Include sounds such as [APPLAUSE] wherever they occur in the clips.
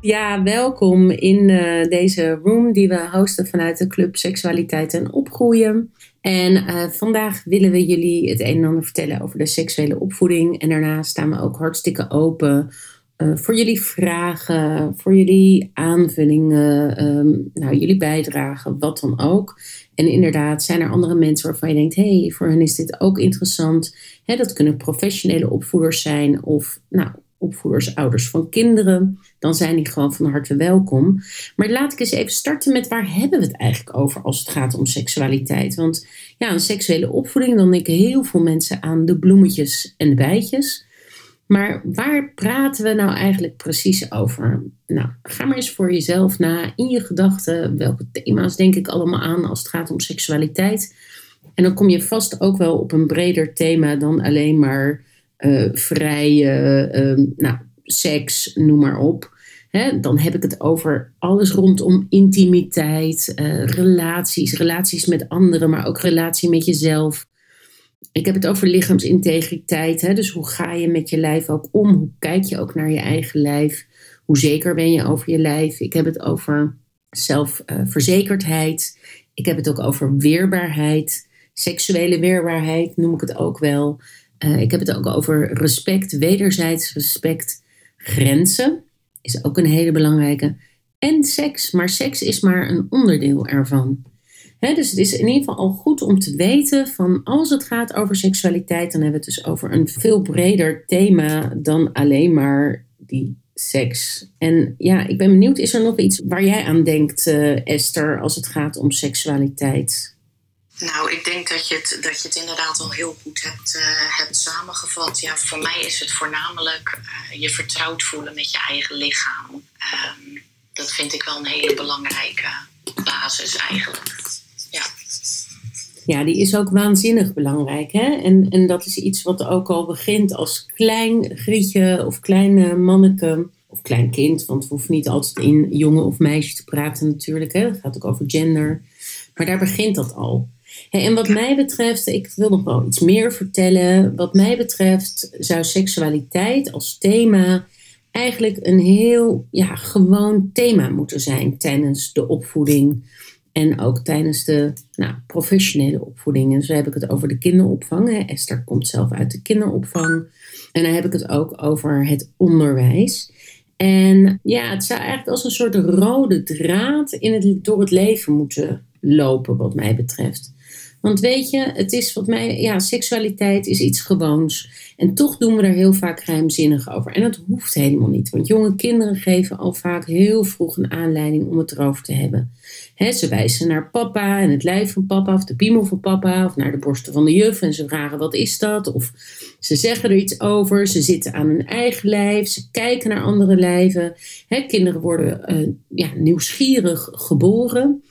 Ja, welkom in uh, deze room die we hosten vanuit de Club Seksualiteit en Opgroeien. En uh, vandaag willen we jullie het een en ander vertellen over de seksuele opvoeding. En daarna staan we ook hartstikke open uh, voor jullie vragen, voor jullie aanvullingen, um, nou, jullie bijdragen, wat dan ook. En inderdaad, zijn er andere mensen waarvan je denkt: hé, hey, voor hen is dit ook interessant. Dat kunnen professionele opvoeders zijn of nou, opvoeders, ouders van kinderen, dan zijn die gewoon van harte welkom. Maar laat ik eens even starten met waar hebben we het eigenlijk over als het gaat om seksualiteit? Want ja, een seksuele opvoeding, dan denken heel veel mensen aan de bloemetjes en de bijtjes. Maar waar praten we nou eigenlijk precies over? Nou, ga maar eens voor jezelf na in je gedachten. Welke thema's denk ik allemaal aan als het gaat om seksualiteit? En dan kom je vast ook wel op een breder thema dan alleen maar uh, vrije, uh, nou, seks, noem maar op. Dan heb ik het over alles rondom intimiteit, uh, relaties, relaties met anderen, maar ook relatie met jezelf. Ik heb het over lichaamsintegriteit. Dus hoe ga je met je lijf ook om? Hoe kijk je ook naar je eigen lijf? Hoe zeker ben je over je lijf? Ik heb het over zelfverzekerdheid. ik heb het ook over weerbaarheid. Seksuele weerbaarheid noem ik het ook wel. Uh, ik heb het ook over respect, wederzijds respect, grenzen is ook een hele belangrijke. En seks, maar seks is maar een onderdeel ervan. Dus het is in ieder geval al goed om te weten van als het gaat over seksualiteit, dan hebben we het dus over een veel breder thema dan alleen maar die seks. En ja, ik ben benieuwd, is er nog iets waar jij aan denkt, uh, Esther, als het gaat om seksualiteit? Nou, ik denk dat je het, dat je het inderdaad al heel goed hebt, uh, hebt samengevat. Ja, voor mij is het voornamelijk uh, je vertrouwd voelen met je eigen lichaam. Um, dat vind ik wel een hele belangrijke basis eigenlijk. Ja. Ja, die is ook waanzinnig belangrijk. Hè? En, en dat is iets wat ook al begint als klein grietje of klein manneke of klein kind. Want we hoeven niet altijd in jongen of meisje te praten natuurlijk. Hè? Het gaat ook over gender. Maar daar begint dat al en wat mij betreft, ik wil nog wel iets meer vertellen. Wat mij betreft zou seksualiteit als thema eigenlijk een heel ja, gewoon thema moeten zijn tijdens de opvoeding. En ook tijdens de nou, professionele opvoeding. En zo heb ik het over de kinderopvang. Hè. Esther komt zelf uit de kinderopvang. En dan heb ik het ook over het onderwijs. En ja, het zou eigenlijk als een soort rode draad in het, door het leven moeten lopen, wat mij betreft. Want weet je, het is wat mij, ja, seksualiteit is iets gewoons. En toch doen we er heel vaak geheimzinnig over. En dat hoeft helemaal niet. Want jonge kinderen geven al vaak heel vroeg een aanleiding om het erover te hebben. ze wijzen naar papa en het lijf van papa, of de piemel van papa, of naar de borsten van de juf. En ze vragen: wat is dat? Of ze zeggen er iets over. Ze zitten aan hun eigen lijf. Ze kijken naar andere lijven. kinderen worden uh, ja, nieuwsgierig geboren.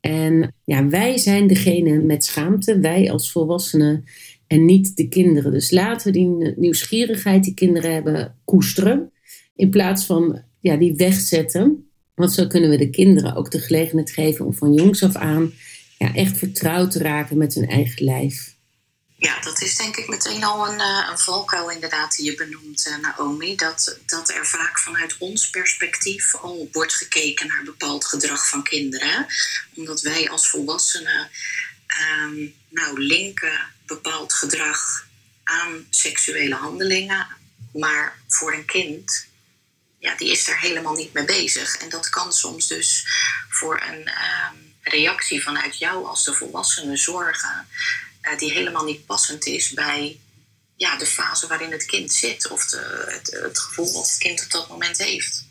En ja, wij zijn degene met schaamte, wij als volwassenen en niet de kinderen. Dus laten we die nieuwsgierigheid die kinderen hebben koesteren, in plaats van ja, die wegzetten. Want zo kunnen we de kinderen ook de gelegenheid geven om van jongs af aan ja, echt vertrouwd te raken met hun eigen lijf. Ja, dat is denk ik meteen al een, uh, een valkuil inderdaad die je benoemt, uh, Naomi. Dat, dat er vaak vanuit ons perspectief al wordt gekeken naar bepaald gedrag van kinderen. Omdat wij als volwassenen um, nou, linken bepaald gedrag aan seksuele handelingen Maar voor een kind, ja, die is er helemaal niet mee bezig. En dat kan soms dus voor een ehm, reactie vanuit jou als de volwassene zorgen, uh, die helemaal niet passend is bij ja, de fase waarin het kind zit of de, het, het gevoel wat het kind op dat moment heeft.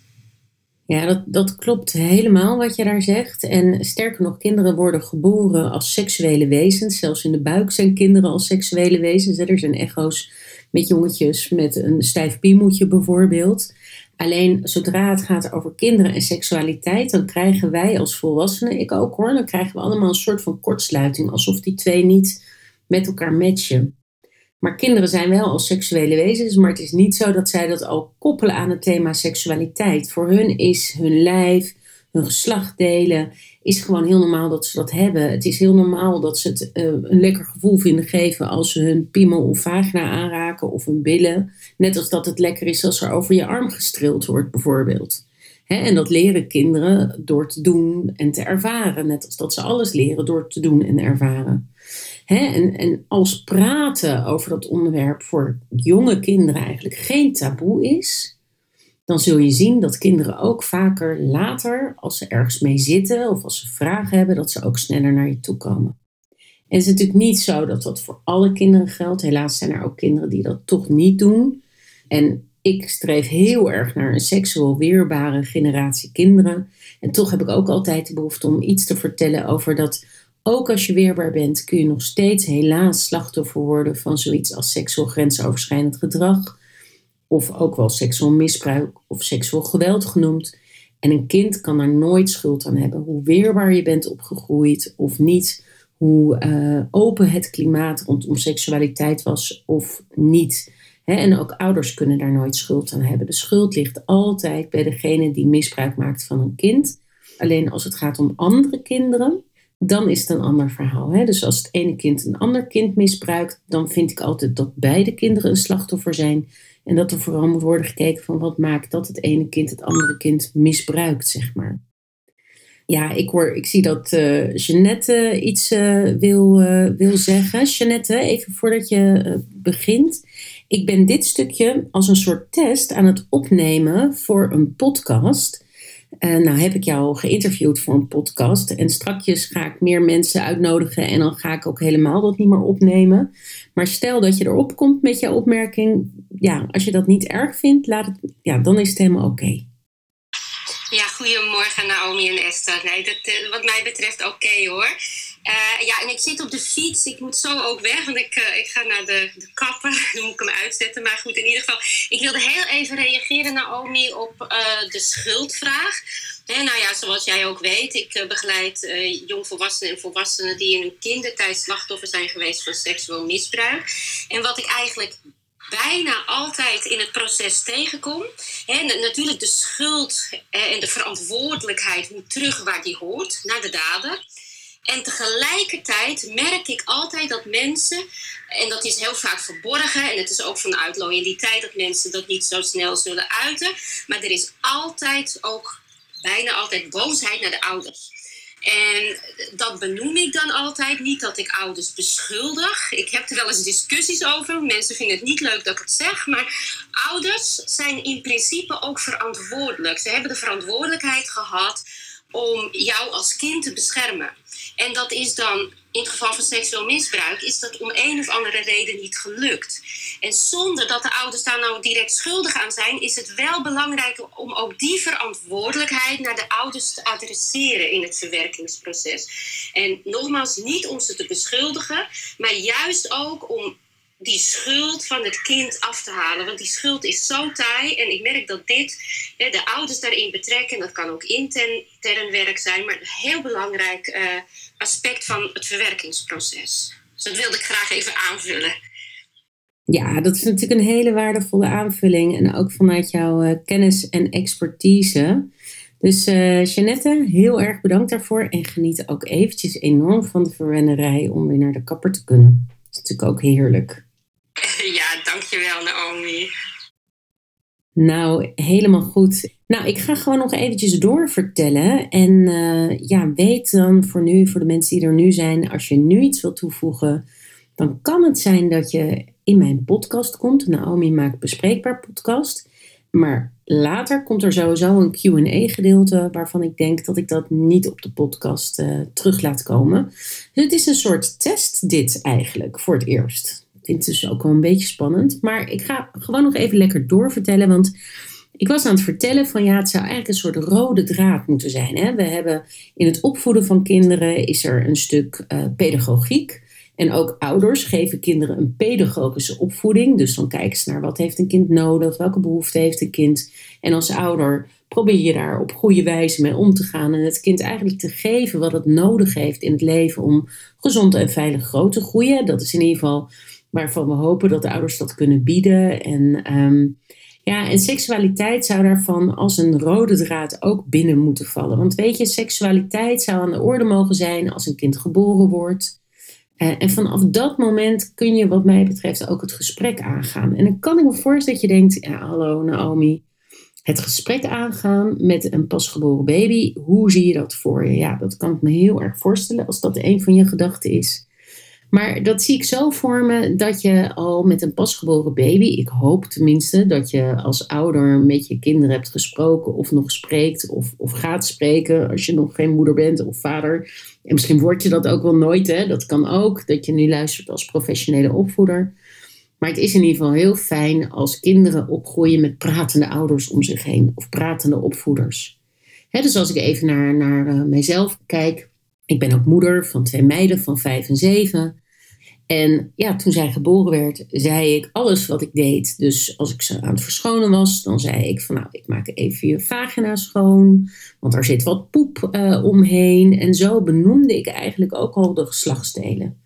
Ja, dat, dat klopt helemaal wat je daar zegt. En sterker nog, kinderen worden geboren als seksuele wezens. Zelfs in de buik zijn kinderen als seksuele wezens. Er zijn echo's met jongetjes met een stijf piemoetje bijvoorbeeld. Alleen zodra het gaat over kinderen en seksualiteit, dan krijgen wij als volwassenen, ik ook hoor, dan krijgen we allemaal een soort van kortsluiting. Alsof die twee niet met elkaar matchen. Maar kinderen zijn wel als seksuele wezens, maar het is niet zo dat zij dat al koppelen aan het thema seksualiteit. Voor hun is hun lijf, hun geslacht delen, is gewoon heel normaal dat ze dat hebben. Het is heel normaal dat ze het uh, een lekker gevoel vinden geven als ze hun piemel of vagina aanraken of hun billen. Net als dat het lekker is als er over je arm gestrild wordt, bijvoorbeeld. en dat leren kinderen door te doen en te ervaren. Net als dat ze alles leren door te doen en ervaren. En, en als praten over dat onderwerp voor jonge kinderen eigenlijk geen taboe is, dan zul je zien dat kinderen ook vaker later, als ze ergens mee zitten of als ze vragen hebben, dat ze ook sneller naar je toe komen. En het is natuurlijk niet zo dat dat voor alle kinderen geldt. Helaas zijn er ook kinderen die dat toch niet doen. En ik streef heel erg naar een seksueel weerbare generatie kinderen. En toch heb ik ook altijd de behoefte om iets te vertellen over dat ook als je weerbaar bent, kun je nog steeds helaas slachtoffer worden van zoiets als seksueel grensoverschrijdend gedrag. Of ook wel seksueel misbruik of seksueel geweld genoemd. En een kind kan daar nooit schuld aan hebben. Hoe weerbaar je bent opgegroeid of niet. Hoe uh, open het klimaat rondom seksualiteit was of niet. en ook ouders kunnen daar nooit schuld aan hebben. De schuld ligt altijd bij degene die misbruik maakt van een kind. Alleen als het gaat om andere kinderen, dan is het een ander verhaal. Hè? Dus als het ene kind een ander kind misbruikt, dan vind ik altijd dat beide kinderen een slachtoffer zijn. En dat er vooral moet worden gekeken van wat maakt dat het ene kind het andere kind misbruikt, zeg maar. Ja, ik, hoor, ik zie dat uh, Jeannette iets uh, wil, wil zeggen. Jeannette, even voordat je begint. Ik ben dit stukje als een soort test aan het opnemen voor een podcast. Uh, nou heb ik jou geïnterviewd voor een podcast. En strakjes ga ik meer mensen uitnodigen. En dan ga ik ook helemaal dat niet meer opnemen. Maar stel dat je erop komt met jouw opmerking. Ja, als je dat niet erg vindt, laat het, ja, dan is het helemaal oké. Ja, goedemorgen Naomi en Esther. Nee, dat, eh, wat mij betreft oké hoor. Uh, ja, en ik zit op de fiets. Ik moet zo ook weg, want ik, uh, ik ga naar de, de kapper. [LAUGHS] Dan moet ik hem uitzetten. Maar goed, in ieder geval. Ik wilde heel even reageren, Naomi, op uh, de schuldvraag. Nou ja, zoals jij ook weet, ik begeleid jongvolwassenen en volwassenen die in hun kindertijd slachtoffer zijn geweest van seksueel misbruik. En wat ik eigenlijk bijna altijd in het proces tegenkom. Hè, natuurlijk de schuld en de verantwoordelijkheid moet terug waar die hoort, naar de dader. En tegelijkertijd merk ik altijd dat mensen, en dat is heel vaak verborgen, en het is ook vanuit loyaliteit dat mensen dat niet zo snel zullen uiten, maar er is altijd ook bijna altijd boosheid naar de ouders. En dat benoem ik dan altijd. Niet dat ik ouders beschuldig. Ik heb er wel eens discussies over. Mensen vinden het niet leuk dat ik het zeg. Maar ouders zijn in principe ook verantwoordelijk. Ze hebben de verantwoordelijkheid gehad om jou als kind te beschermen. En dat is dan, in het geval van seksueel misbruik, is dat om een of andere reden niet gelukt. En zonder dat de ouders daar nou direct schuldig aan zijn, is het wel belangrijk om ook die verantwoordelijkheid naar de ouders te adresseren in het verwerkingsproces. En nogmaals, niet om ze te beschuldigen, maar juist ook om die schuld van het kind af te halen. Want die schuld is zo taai. En ik merk dat dit, de ouders daarin betrekken, dat kan ook intern werk zijn, maar een heel belangrijk uh, aspect van het verwerkingsproces. Dus dat wilde ik graag even aanvullen. Ja, dat is natuurlijk een hele waardevolle aanvulling. En ook vanuit jouw uh, kennis en expertise. Dus uh, Jeannette, heel erg bedankt daarvoor. En geniet ook eventjes enorm van de verwennerij om weer naar de kapper te kunnen. Dat is natuurlijk ook heerlijk. [LAUGHS] Ja, dankjewel Naomi. Nou, helemaal goed. Nou, ik ga gewoon nog eventjes doorvertellen. En uh, ja, weet dan voor nu, voor de mensen die er nu zijn, als je nu iets wilt toevoegen, dan kan het zijn dat je in mijn podcast komt. Naomi maakt bespreekbaar podcast. Maar later komt er sowieso een QA-gedeelte waarvan ik denk dat ik dat niet op de podcast uh, terug laat komen. Dus het is een soort test, dit eigenlijk, voor het eerst. Dus ook wel een beetje spannend. Maar ik ga gewoon nog even lekker doorvertellen, want ik was aan het vertellen van ja, het zou eigenlijk een soort rode draad moeten zijn. Hè? We hebben in het opvoeden van kinderen is er een stuk uh, pedagogiek. En ook ouders geven kinderen een pedagogische opvoeding. Dus dan kijken ze naar wat heeft een kind nodig, welke behoefte heeft een kind. En als ouder probeer je daar op goede wijze mee om te gaan. En het kind eigenlijk te geven wat het nodig heeft in het leven om gezond en veilig groot te groeien. Dat is in ieder geval waarvan we hopen dat de ouders dat kunnen bieden. En, um, ja, en seksualiteit zou daarvan als een rode draad ook binnen moeten vallen. Want weet je, seksualiteit zou aan de orde mogen zijn als een kind geboren wordt. Uh, en vanaf dat moment kun je, wat mij betreft, ook het gesprek aangaan. En dan kan ik me voorstellen dat je denkt: ja, hallo Naomi, het gesprek aangaan met een pasgeboren baby, hoe zie je dat voor je? Ja, dat kan ik me heel erg voorstellen als dat een van je gedachten is. Maar dat zie ik zo voor me dat je al met een pasgeboren baby, ik hoop tenminste dat je als ouder met je kinderen hebt gesproken of nog spreekt of, of gaat spreken als je nog geen moeder bent of vader. En misschien word je dat ook wel nooit, hè? dat kan ook, dat je nu luistert als professionele opvoeder. Maar het is in ieder geval heel fijn als kinderen opgroeien met pratende ouders om zich heen of pratende opvoeders. dus als ik even naar, naar uh, mijzelf kijk, ik ben ook moeder van twee meiden van vijf en zeven. En ja, toen zij geboren werd, zei ik alles wat ik deed. Dus als ik ze aan het verschonen was, dan zei ik van nou, ik maak even je vagina schoon, want er zit wat poep uh, omheen. En zo benoemde ik eigenlijk ook al de geslachtsdelen.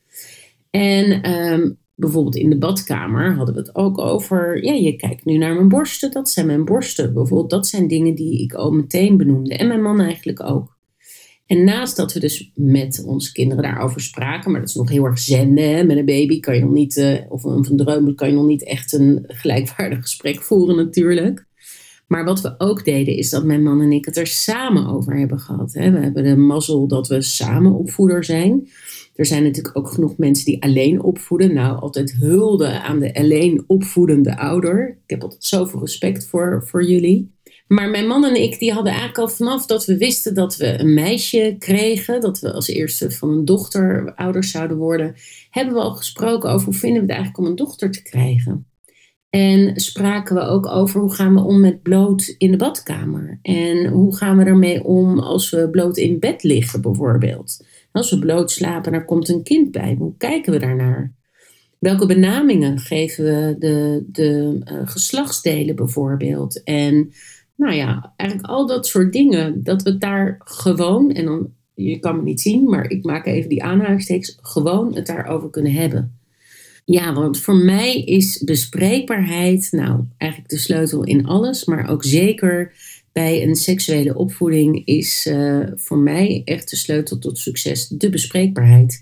En um, bijvoorbeeld in de badkamer hadden we het ook over, ja, je kijkt nu naar mijn borsten, dat zijn mijn borsten. Bijvoorbeeld, dat zijn dingen die ik al meteen benoemde. En mijn man eigenlijk ook. En naast dat we dus met onze kinderen daarover spraken, maar dat is nog heel erg zenden. Met een baby kan je nog niet, uh, of een van kan je nog niet echt een gelijkwaardig gesprek [LAUGHS] voeren natuurlijk. Maar wat we ook deden is dat mijn man en ik het er samen over hebben gehad. Hè. We hebben de mazzel dat we samen opvoeder zijn. Er zijn natuurlijk ook genoeg mensen die alleen opvoeden. Nou, altijd hulde aan de alleen opvoedende ouder. Ik heb altijd zoveel respect voor, voor jullie. Maar mijn man en ik die hadden eigenlijk al vanaf dat we wisten dat we een meisje kregen, dat we als eerste van een dochter ouders zouden worden, hebben we al gesproken over hoe vinden we het eigenlijk om een dochter te krijgen. En spraken we ook over hoe gaan we om met bloot in de badkamer. En hoe gaan we ermee om als we bloot in bed liggen bijvoorbeeld. Als we bloot slapen en er komt een kind bij. Hoe kijken we daarnaar? Welke benamingen geven we de, de uh, geslachtsdelen bijvoorbeeld? En nou ja, eigenlijk al dat soort dingen. Dat we daar gewoon, en dan, je kan me niet zien, maar ik maak even die aanhalingstekens, gewoon het daarover kunnen hebben. Ja, want voor mij is bespreekbaarheid nou eigenlijk de sleutel in alles, maar ook zeker bij een seksuele opvoeding is uh, voor mij echt de sleutel tot succes de bespreekbaarheid.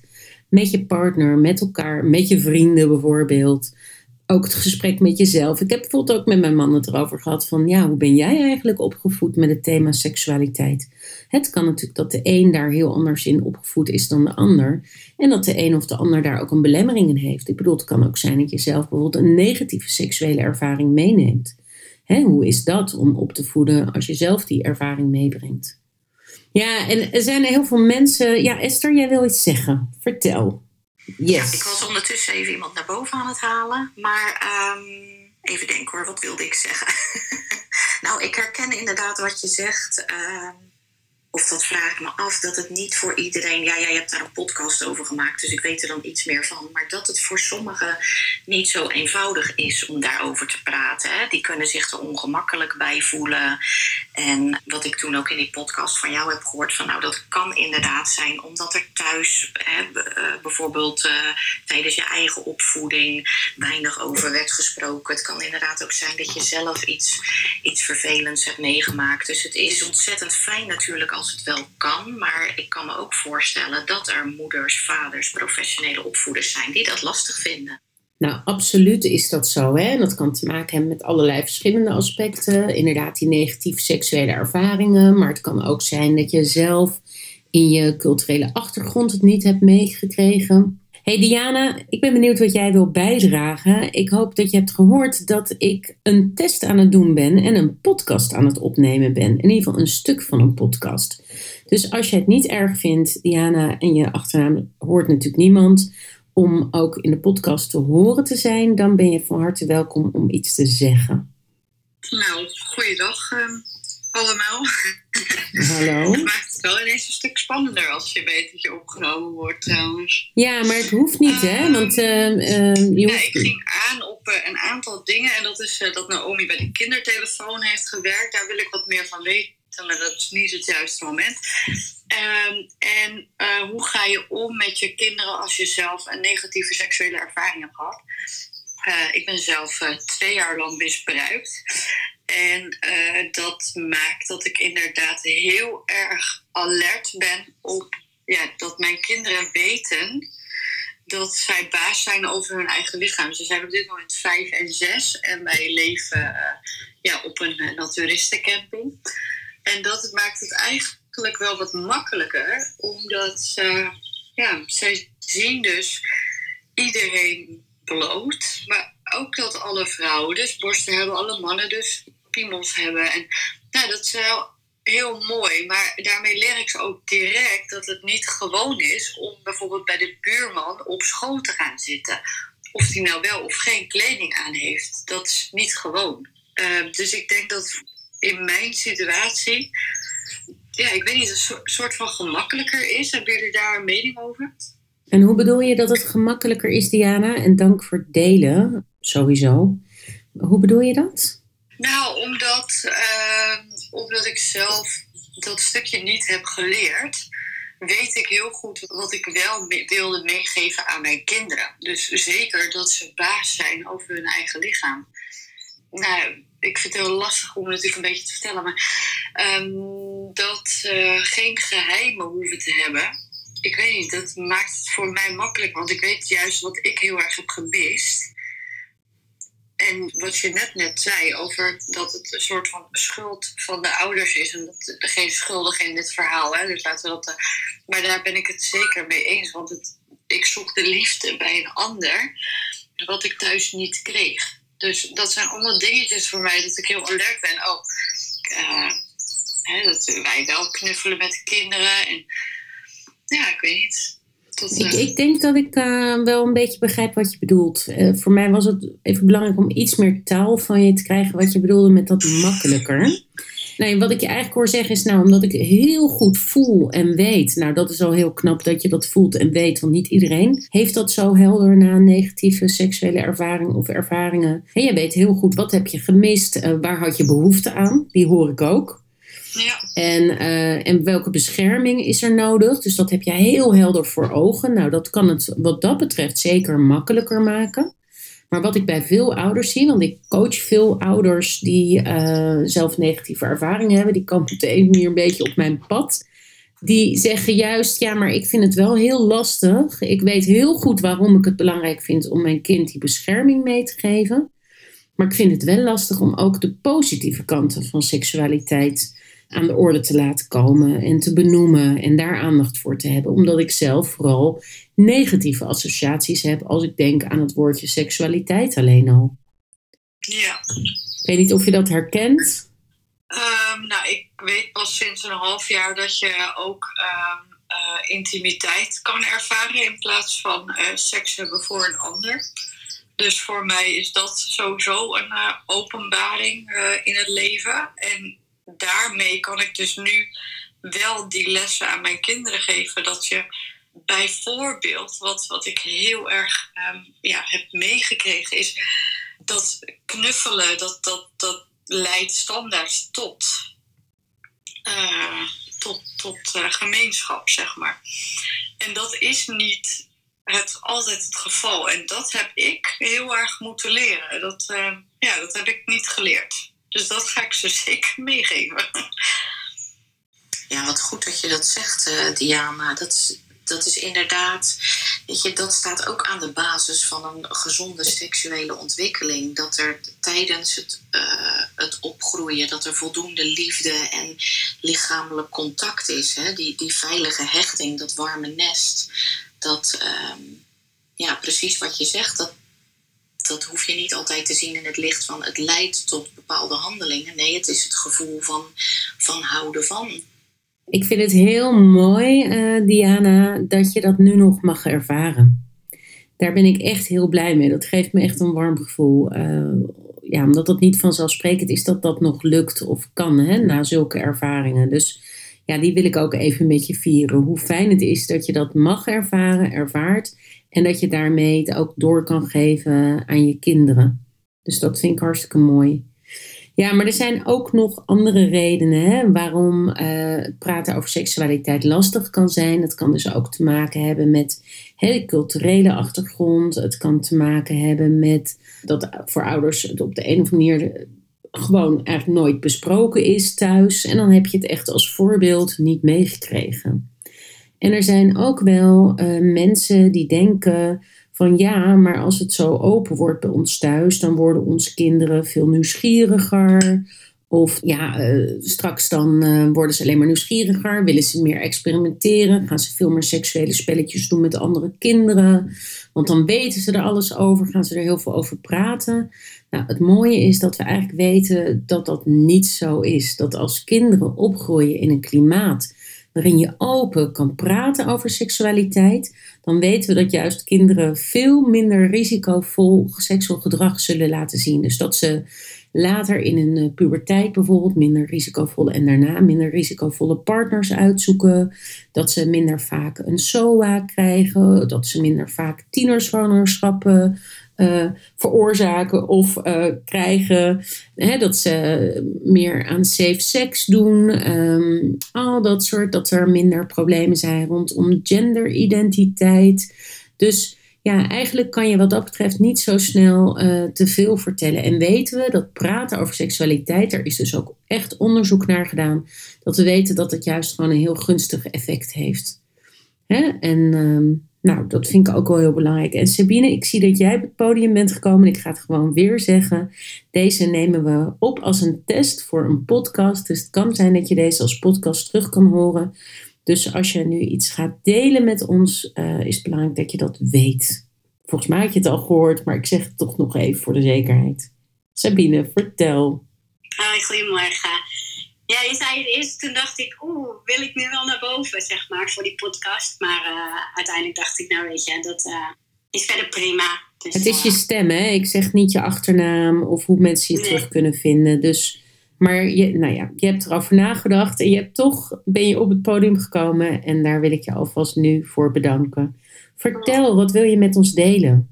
Met je partner, met elkaar, met je vrienden bijvoorbeeld ook het gesprek met jezelf. Ik heb bijvoorbeeld ook met mijn man het erover gehad van ja, hoe ben jij eigenlijk opgevoed met het thema seksualiteit? Het kan natuurlijk dat de een daar heel anders in opgevoed is dan de ander. En dat de een of de ander daar ook een belemmering in heeft. Ik bedoel, het kan ook zijn dat je zelf bijvoorbeeld een negatieve seksuele ervaring meeneemt. Hè, hoe is dat om op te voeden als je zelf die ervaring meebrengt? Ja, en er zijn heel veel mensen. Ja, Esther, jij wil iets zeggen. Vertel. Ik was ondertussen even iemand naar boven aan het halen. Maar um, even denken hoor, wat wilde ik zeggen? [LAUGHS] nou, ik herken inderdaad wat je zegt. Um, of dat vraag ik me af, dat het niet voor iedereen. Ja, jij hebt daar een podcast over gemaakt, dus ik weet er dan iets meer van. Maar dat het voor sommigen niet zo eenvoudig is om daarover te praten. Hè. Die kunnen zich er ongemakkelijk bij voelen. En wat ik toen ook in die podcast van jou heb gehoord, van nou, dat kan inderdaad zijn omdat er thuis hè, eh, bijvoorbeeld uh, tijdens je eigen opvoeding weinig over werd gesproken. Het kan inderdaad ook zijn dat je zelf iets, iets vervelends hebt meegemaakt. Dus het is ontzettend fijn natuurlijk als het wel kan. Maar ik kan me ook voorstellen dat er moeders, vaders, professionele opvoeders zijn die dat lastig vinden. Nou, absoluut is dat zo. Hè? En dat kan te maken hebben met allerlei verschillende aspecten. Inderdaad, die negatieve seksuele ervaringen. Maar het kan ook zijn dat je zelf in je culturele achtergrond het niet hebt meegekregen. Hey Diana, ik ben benieuwd wat jij wil bijdragen. Ik hoop dat je hebt gehoord dat ik een test aan het doen ben en een podcast aan het opnemen ben. In ieder geval een stuk van een podcast. Dus als je het niet erg vindt, Diana, en je achternaam hoort natuurlijk niemand, om ook in de podcast te horen te zijn, dan ben je van harte welkom om iets te zeggen. Nou, goeiedag uh, allemaal. Hallo. [LAUGHS] Het maakt het wel ineens een stuk spannender als je weet dat je opgenomen wordt trouwens. Ja, maar het hoeft niet, hè? Ehm, Want uh, Ja, hoeft... ik ging aan op eh, een aantal dingen en dat is eh, dat Naomi bij de kindertelefoon heeft gewerkt. Daar wil ik wat meer van weten, maar dat is niet het juiste moment. Ehm, en eh, hoe ga je om met je kinderen als je zelf een negatieve seksuele ervaring hebt gehad? Eh, ik ben zelf eh, twee jaar lang misbruikt. En dat maakt dat ik inderdaad heel erg alert ben op ja, dat mijn kinderen weten dat zij baas zijn over hun eigen lichaam. Ze zijn op dit moment vijf en zes en wij leven ja, op een naturistencamping. En dat maakt het eigenlijk wel wat makkelijker, omdat ze, ja, zij zien dus iedereen bloot, maar ook dat alle vrouwen dus borsten hebben, alle mannen dus piemels hebben. En nou, dat is wel heel mooi, maar daarmee leer ik ze ook direct dat het niet gewoon is om bijvoorbeeld bij de buurman op schoot te gaan zitten. Of die nou wel of geen kleding aan heeft. Dat is niet gewoon. Uh, dus ik denk dat in mijn situatie, ja, ik weet niet, een so soort van gemakkelijker is. Hebben jullie daar een mening over? En hoe bedoel je dat het gemakkelijker is, Diana? En dank voor het delen, sowieso. Hoe bedoel je dat? Nou, omdat, uh, omdat ik zelf dat stukje niet heb geleerd, weet ik heel goed wat ik wel me wilde meegeven aan mijn kinderen. Dus zeker dat ze baas zijn over hun eigen lichaam. Nou, ik vind het heel lastig om natuurlijk een beetje te vertellen, maar um, dat ze uh, geen geheimen hoeven te hebben. Ik weet niet, dat maakt het voor mij makkelijk, want ik weet juist wat ik heel erg heb gemist. En wat je net net zei over dat het een soort van schuld van de ouders is. En dat er geen schuldige in dit verhaal. Dus laten we dat. Maar daar ben ik het zeker mee eens. Want het, ik zoek de liefde bij een ander. Wat ik thuis niet kreeg. Dus dat zijn allemaal dingetjes voor mij dat ik heel alert ben. Oh, uh, hè, dat wij wel knuffelen met kinderen. En ja, ik weet niet. Tot, uh... ik, ik, denk dat ik uh, wel een beetje begrijp wat je bedoelt. Voor mij was het even belangrijk om iets meer taal van je te krijgen wat je bedoelde met dat makkelijker. Nee, wat ik je eigenlijk hoor zeggen is nou, omdat ik heel goed voel en weet. Nou, dat is al heel knap dat je dat voelt en weet, want niet iedereen heeft dat zo helder na een negatieve seksuele ervaring of ervaringen. En je weet heel goed wat heb je gemist, uh, waar had je behoefte aan, die hoor ik ook. Ja. En, uh, en welke bescherming is er nodig? Dus dat heb je heel helder voor ogen. Nou, dat kan het wat dat betreft zeker makkelijker maken. Maar wat ik bij veel ouders zie, want ik coach veel ouders die uh, zelf negatieve ervaringen hebben, die komen op de ene manier een beetje op mijn pad. Die zeggen juist, ja, maar ik vind het wel heel lastig. Ik weet heel goed waarom ik het belangrijk vind om mijn kind die bescherming mee te geven. Maar ik vind het wel lastig om ook de positieve kanten van seksualiteit aan de orde te laten komen en te benoemen en daar aandacht voor te hebben. Omdat ik zelf vooral negatieve associaties heb als ik denk aan het woordje seksualiteit alleen al. Ja. Ik weet niet of je dat herkent. Um, nou, ik weet pas sinds een half jaar dat je ook um, uh, intimiteit kan ervaren in plaats van uh, seks hebben voor een ander. Dus voor mij is dat sowieso een uh, openbaring in het leven. En daarmee kan ik dus nu wel die lessen aan mijn kinderen geven. Dat je bijvoorbeeld, wat, wat ik heel erg um, ja, heb meegekregen, is dat knuffelen, dat, dat, dat leidt standaard tot, uh, tot, tot uh, gemeenschap, zeg maar. En dat is niet het, altijd het geval. En dat heb ik heel erg moeten leren. Dat, uh, ja, dat heb ik niet geleerd. Dus dat ga ik ze [LAUGHS] zeker meegeven. Ja, wat goed dat je dat zegt, uh, Diana. Dat is, dat is inderdaad, weet je, dat staat ook aan de basis van een gezonde seksuele ontwikkeling. Dat er tijdens het, uh, het opgroeien, dat er voldoende liefde en lichamelijk contact is. Hè? Die, die veilige hechting, dat warme nest. Dat, um, ja, precies wat je zegt. Dat, dat hoef je niet altijd te zien in het licht van het leidt tot bepaalde handelingen. Nee, het is het gevoel van, van houden van. Ik vind het heel mooi, uh, Diana, dat je dat nu nog mag ervaren. Daar ben ik echt heel blij mee. Dat geeft me echt een warm gevoel. Uh, ja, omdat dat niet vanzelfsprekend is dat dat nog lukt of kan hè, na zulke ervaringen. Dus ja, die wil ik ook even met je vieren. Hoe fijn het is dat je dat mag ervaren, ervaart. En dat je daarmee het ook door kan geven aan je kinderen. Dus dat vind ik hartstikke mooi. Ja, maar er zijn ook nog andere redenen hè, waarom uh, praten over seksualiteit lastig kan zijn. Dat kan dus ook te maken hebben met hè, culturele achtergrond. Het kan te maken hebben met dat voor ouders het op de een of andere manier gewoon eigenlijk nooit besproken is thuis. En dan heb je het echt als voorbeeld niet meegekregen. En er zijn ook wel uh, mensen die denken van ja, maar als het zo open wordt bij ons thuis, dan worden onze kinderen veel nieuwsgieriger. Of ja, uh, straks dan uh, worden ze alleen maar nieuwsgieriger, willen ze meer experimenteren, gaan ze veel meer seksuele spelletjes doen met andere kinderen. Want dan weten ze er alles over, gaan ze er heel veel over praten. Nou, het mooie is dat we eigenlijk weten dat dat niet zo is. Dat als kinderen opgroeien in een klimaat waarin je open kan praten over seksualiteit, dan weten we dat juist kinderen veel minder risicovol seksueel gedrag zullen laten zien. Dus dat ze later in een eh, puberteit bijvoorbeeld minder risicovolle en daarna minder risicovolle partners uitzoeken. Dat ze minder vaak een SOA krijgen, dat ze minder vaak tienerzwangerschappen uh, veroorzaken of uh, krijgen. Hè, dat ze meer aan safe sex doen. Um, al dat soort, dat er minder problemen zijn rondom genderidentiteit. Dus ja, eigenlijk kan je wat dat betreft niet zo snel uh, te veel vertellen. En weten we dat praten over seksualiteit, er is dus ook echt onderzoek naar gedaan, dat we weten dat het juist gewoon een heel gunstig effect heeft. Hè? En um, nou, dat vind ik ook wel heel belangrijk. En Sabine, ik zie dat jij op het podium bent gekomen. Ik ga het gewoon weer zeggen. Deze nemen we op als een test voor een podcast. Dus het kan zijn dat je deze als podcast terug kan horen. Dus als je nu iets gaat delen met ons, uh, is het belangrijk dat je dat weet. Volgens mij had je het al gehoord, maar ik zeg het toch nog even voor de zekerheid. Sabine, vertel. Hoi, goedemorgen. Ja, je zei het eerst, toen dacht ik, oeh, wil ik nu wel naar boven, zeg maar, voor die podcast. Maar uh, uiteindelijk dacht ik, nou weet je, dat uh, is verder prima. Dus, het is je stem, hè? Ik zeg niet je achternaam of hoe mensen je nee. terug kunnen vinden. Dus, maar je, nou ja, je hebt erover nagedacht en je hebt toch, ben je op het podium gekomen. En daar wil ik je alvast nu voor bedanken. Vertel, wat wil je met ons delen?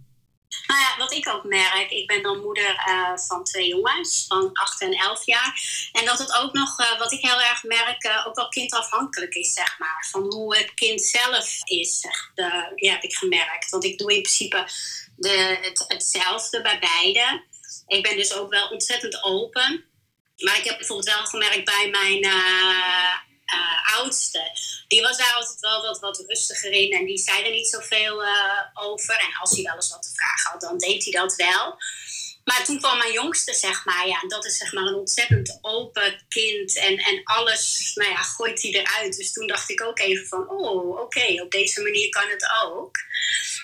Nou ja, wat ik ook merk, ik ben dan moeder uh, van twee jongens van 8 en 11 jaar. En dat het ook nog, uh, wat ik heel erg merk, uh, ook wel kindafhankelijk is, zeg maar. Van hoe het kind zelf is, ja, heb ik gemerkt. Want ik doe in principe de, het, hetzelfde bij beide. Ik ben dus ook wel ontzettend open. Maar ik heb bijvoorbeeld wel gemerkt bij mijn uh, oudste, die was daar altijd wel wat, wat rustiger in en die zei er niet zoveel uh, over. En als hij wel eens wat te vragen had, dan deed hij dat wel. Maar toen kwam mijn jongste, zeg maar, ja, dat is zeg maar een ontzettend open kind en, en alles, nou ja, gooit hij eruit. Dus toen dacht ik ook even van, oh, oké, op deze manier kan het ook.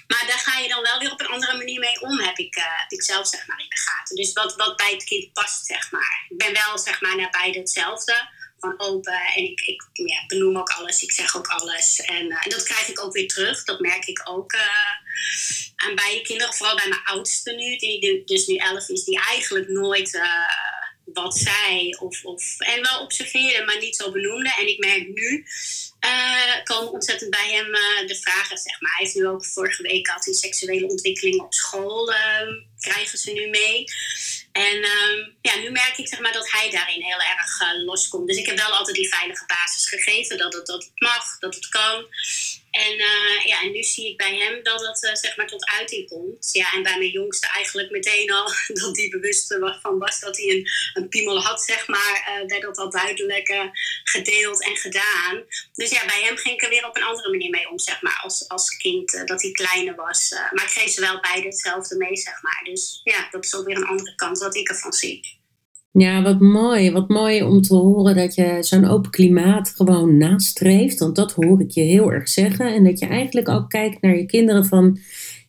Maar daar ga je dan wel weer op een andere manier mee om, heb ik, uh, ik zelf zeg maar in de gaten. Dus wat, wat bij het kind past, zeg maar. Ik ben wel zeg maar naar beide hetzelfde open. En ik, ik ja, benoem ook alles, ik zeg ook alles. En, en, dat krijg ik ook weer terug. Dat merk ik ook uh, aan beide kinderen. Vooral bij mijn oudste nu, die dus nu 11 is, die eigenlijk nooit uh, wat zei. Of, of, en wel observeerde, maar niet zo benoemde. En ik merk nu. komen ontzettend bij hem de vragen, zeg maar. Hij heeft nu ook vorige week had hij seksuele ontwikkeling op school, krijgen ze nu mee. En um, ja, nu merk ik zeg maar, dat hij daarin heel erg uh, loskomt. Dus ik heb wel altijd die veilige basis gegeven. Dat het, dat het mag, dat het kan. En, uh, ja, en nu zie ik bij hem dat het uh, zeg maar tot uiting komt. Ja, en bij mijn jongste eigenlijk meteen al [LAUGHS] dat hij bewust van was dat hij een, een piemel had, zeg maar. werd dat al duidelijk gedeeld en gedaan. Dus ja, bij hem ging ik er weer op een andere manier mee om, zeg maar. Als, als kind, dat hij kleiner was. maar ik geef ze wel beide hetzelfde mee, zeg maar. Dus ja, dat is ook weer een andere kant wat ik ervan zie. Ja, wat mooi. Wat mooi om te horen dat je zo'n open klimaat gewoon nastreeft. Want dat hoor ik je heel erg zeggen. En dat je eigenlijk ook kijkt naar je kinderen van...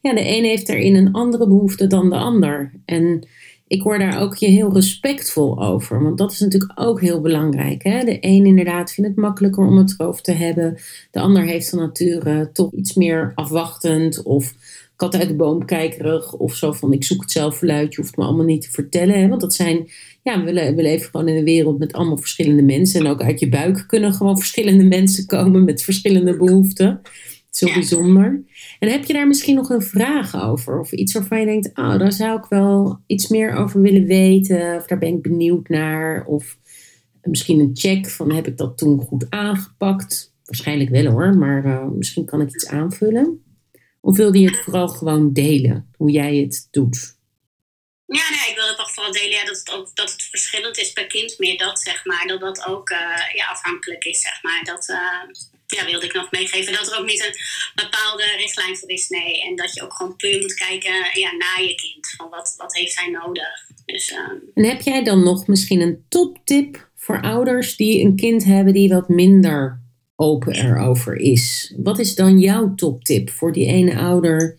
ja, de een heeft erin een andere behoefte dan de ander. En ik hoor daar ook je heel respectvol over. Want dat is natuurlijk ook heel belangrijk. Hè? De een inderdaad vindt het makkelijker om het erover te hebben. De ander heeft van nature toch iets meer afwachtend of kat uit de boom kijkerig. Of zo van ik zoek het zelf uit, je hoeft me allemaal niet te vertellen. Hè? Want dat zijn, ja, we, we leven gewoon in een wereld met allemaal verschillende mensen. En ook uit je buik kunnen gewoon verschillende [LAUGHS] mensen komen met verschillende behoeften. Zo bijzonder. En heb je daar misschien nog een vraag over? Of iets waarvan je denkt, oh, daar zou ik wel iets meer over willen weten. Of daar ben ik benieuwd naar. Of misschien een check van heb ik dat toen goed aangepakt? Waarschijnlijk wel hoor, maar uh, misschien kan ik iets aanvullen. Of wilde je het vooral gewoon delen, hoe jij het doet? Ja, nee, ik wil het toch vooral delen ja, dat, het ook, dat het verschillend is per kind. Meer dat, zeg maar, dat dat ook uh, ja, afhankelijk is, zeg maar. Dat, uh, ja, wilde ik nog meegeven dat er ook niet een bepaalde richtlijn voor is. Nee, en dat je ook gewoon puur moet kijken ja, naar je kind. Van wat, wat heeft hij nodig? Dus, uh, en heb jij dan nog misschien een toptip voor ouders die een kind hebben die wat minder open erover is? Wat is dan jouw toptip voor die ene ouder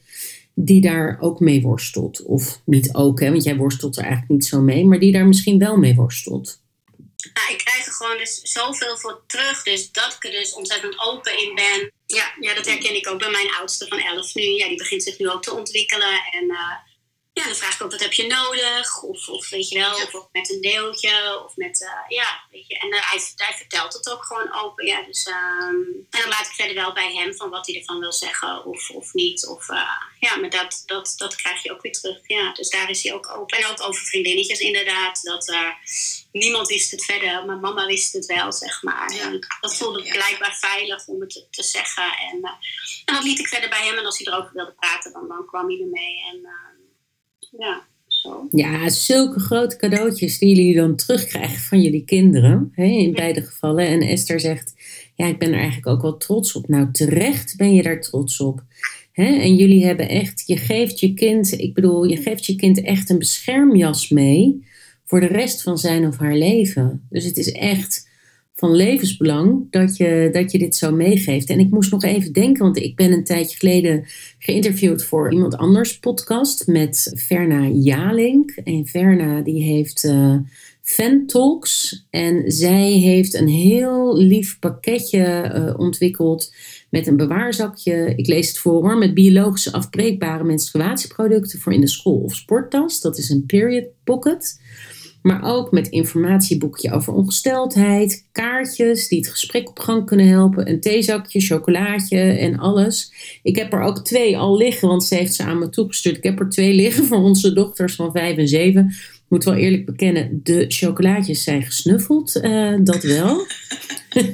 die daar ook mee worstelt? Of niet ook, hè, want jij worstelt er eigenlijk niet zo mee, maar die daar misschien wel mee worstelt? Ik krijg er gewoon dus zoveel voor terug. Dus dat ik er dus ontzettend open in ben. Ja, ja, dat herken ik ook bij mijn oudste van 11 nu. Ja, die begint zich nu ook te ontwikkelen. En uh, ja, dan vraag ik ook, wat heb je nodig? Of, of weet je wel, of, met een deeltje. Of met, uh, ja, weet je. En uh, hij, hij, vertelt het ook gewoon open. Ja, dus, um, en dan laat ik verder wel bij hem van wat hij ervan wil zeggen of, of niet. Of, uh, ja, maar dat, dat, dat krijg je ook weer terug. Ja, dus daar is hij ook open. En ook over vriendinnetjes inderdaad. Dat niemand wist het verder, maar mama wist het wel, zeg maar. Ja. En dat voelde ja. blijkbaar veilig om het te, te zeggen. En, en dat liet ik verder bij hem. En als hij erover wilde praten, dan, dan kwam hij ermee. En ja, zo. Ja, zulke grote cadeautjes die jullie dan terugkrijgen van jullie kinderen. Hè, in beide gevallen. En Esther zegt, ja, ik ben er eigenlijk ook wel trots op. Nou, terecht ben je daar trots op. Hè? En jullie hebben echt, je geeft je kind, ik bedoel, je geeft je kind echt een beschermjas mee voor de rest van zijn of haar leven. Dus het is echt van levensbelang dat je, dat je dit zo meegeeft. En ik moest nog even denken, want ik ben een tijdje geleden geïnterviewd voor iemand anders podcast met Verna Jalink. En Verna die heeft uh, Fan Talks en zij heeft een heel lief pakketje uh, ontwikkeld met een bewaarzakje. Ik lees het voor hoor, met biologische afbreekbare menstruatieproducten voor in de school of sporttas. Dat is een period pocket. Maar ook met informatieboekje over ongesteldheid, kaartjes die het gesprek op gang kunnen helpen, een theezakje, chocolaatje en alles. Ik heb er ook twee al liggen, want ze heeft ze aan me toegestuurd. Ik heb er twee liggen voor onze dochters van vijf en zeven. Moet wel eerlijk bekennen, de chocolaatjes zijn gesnuffeld. Uh, dat wel. [LAUGHS]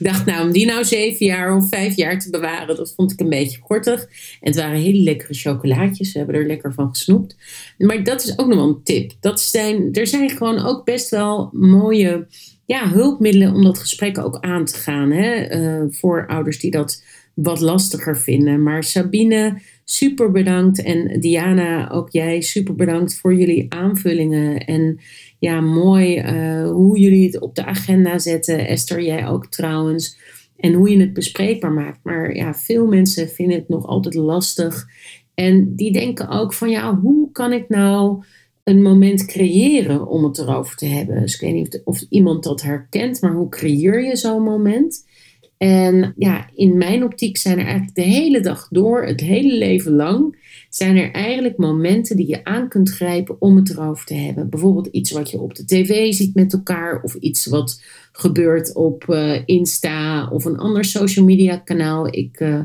ik dacht, nou, om die nou zeven jaar of vijf jaar te bewaren, dat vond ik een beetje kortig. En het waren hele lekkere chocolaatjes. We hebben er lekker van gesnoept. Maar dat is ook nog wel een tip. Dat zijn, er zijn gewoon ook best wel mooie ja, hulpmiddelen om dat gesprek ook aan te gaan. Hè? Uh, voor ouders die dat wat lastiger vinden. Maar Sabine, super bedankt. En Diana, ook jij, super bedankt voor jullie aanvullingen. En ja, mooi uh, hoe jullie het op de agenda zetten. Esther, jij ook trouwens. En hoe je het bespreekbaar maakt. Maar ja, veel mensen vinden het nog altijd lastig. En die denken ook van ja, hoe kan ik nou een moment creëren om het erover te hebben? Dus ik weet niet of, of iemand dat herkent, maar hoe creëer je zo'n moment? En ja, in mijn optiek zijn er eigenlijk de hele dag door, het hele leven lang, zijn er eigenlijk momenten die je aan kunt grijpen om het erover te hebben. Bijvoorbeeld iets wat je op de tv ziet met elkaar, of iets wat gebeurt op uh, Insta of een ander social media kanaal. Ik uh,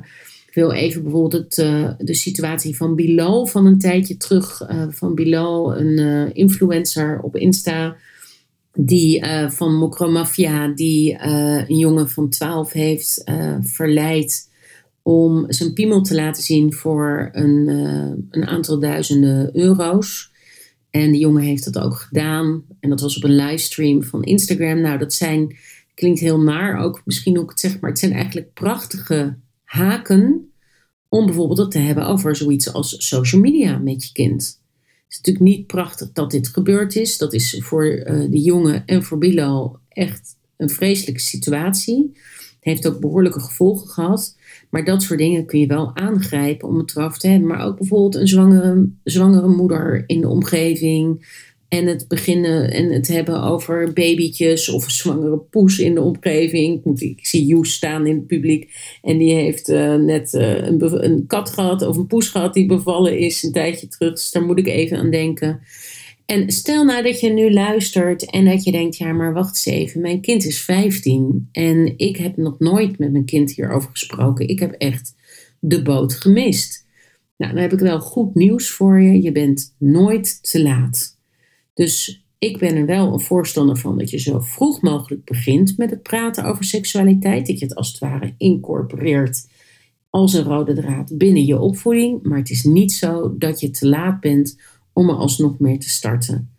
wil even bijvoorbeeld het, uh, de situatie van Bilal van een tijdje terug. van Bilal, een influencer op Insta die van Mokromafia, die een jongen van 12 heeft verleid om zijn piemel te laten zien voor een, een aantal duizenden euro's. En die jongen heeft dat ook gedaan. En dat was op een livestream van Instagram. Nou, dat zijn, klinkt heel naar ook, misschien ook het zeg, maar het zijn eigenlijk prachtige haken om bijvoorbeeld het te hebben over zoiets als social media met je kind. Het is natuurlijk niet prachtig dat dit gebeurd is. Dat is voor uh, de jongen en voor Bilal echt een vreselijke situatie. Heeft ook behoorlijke gevolgen gehad. Maar dat soort dingen kun je wel aangrijpen om het erover te hebben. Maar ook bijvoorbeeld een zwangere, zwangere moeder in de omgeving. En het beginnen en het hebben over babytjes of een zwangere poes in de omgeving. Ik, zie Joes staan in het publiek. En die heeft uh, net uh, een, een, kat gehad of een poes gehad die bevallen is een tijdje terug. Dus daar moet ik even aan denken. En stel nou dat je nu luistert en dat je denkt, ja maar wacht eens even, mijn kind is 15 en ik heb nog nooit met mijn kind hierover gesproken. Ik heb echt de boot gemist. Nou, dan heb ik wel goed nieuws voor je. Je bent nooit te laat. Dus ik ben er wel een voorstander van dat je zo vroeg mogelijk begint met het praten over seksualiteit. Dat je het als het ware incorporeert als een rode draad binnen je opvoeding. Maar het is niet zo dat je te laat bent om er alsnog meer te starten.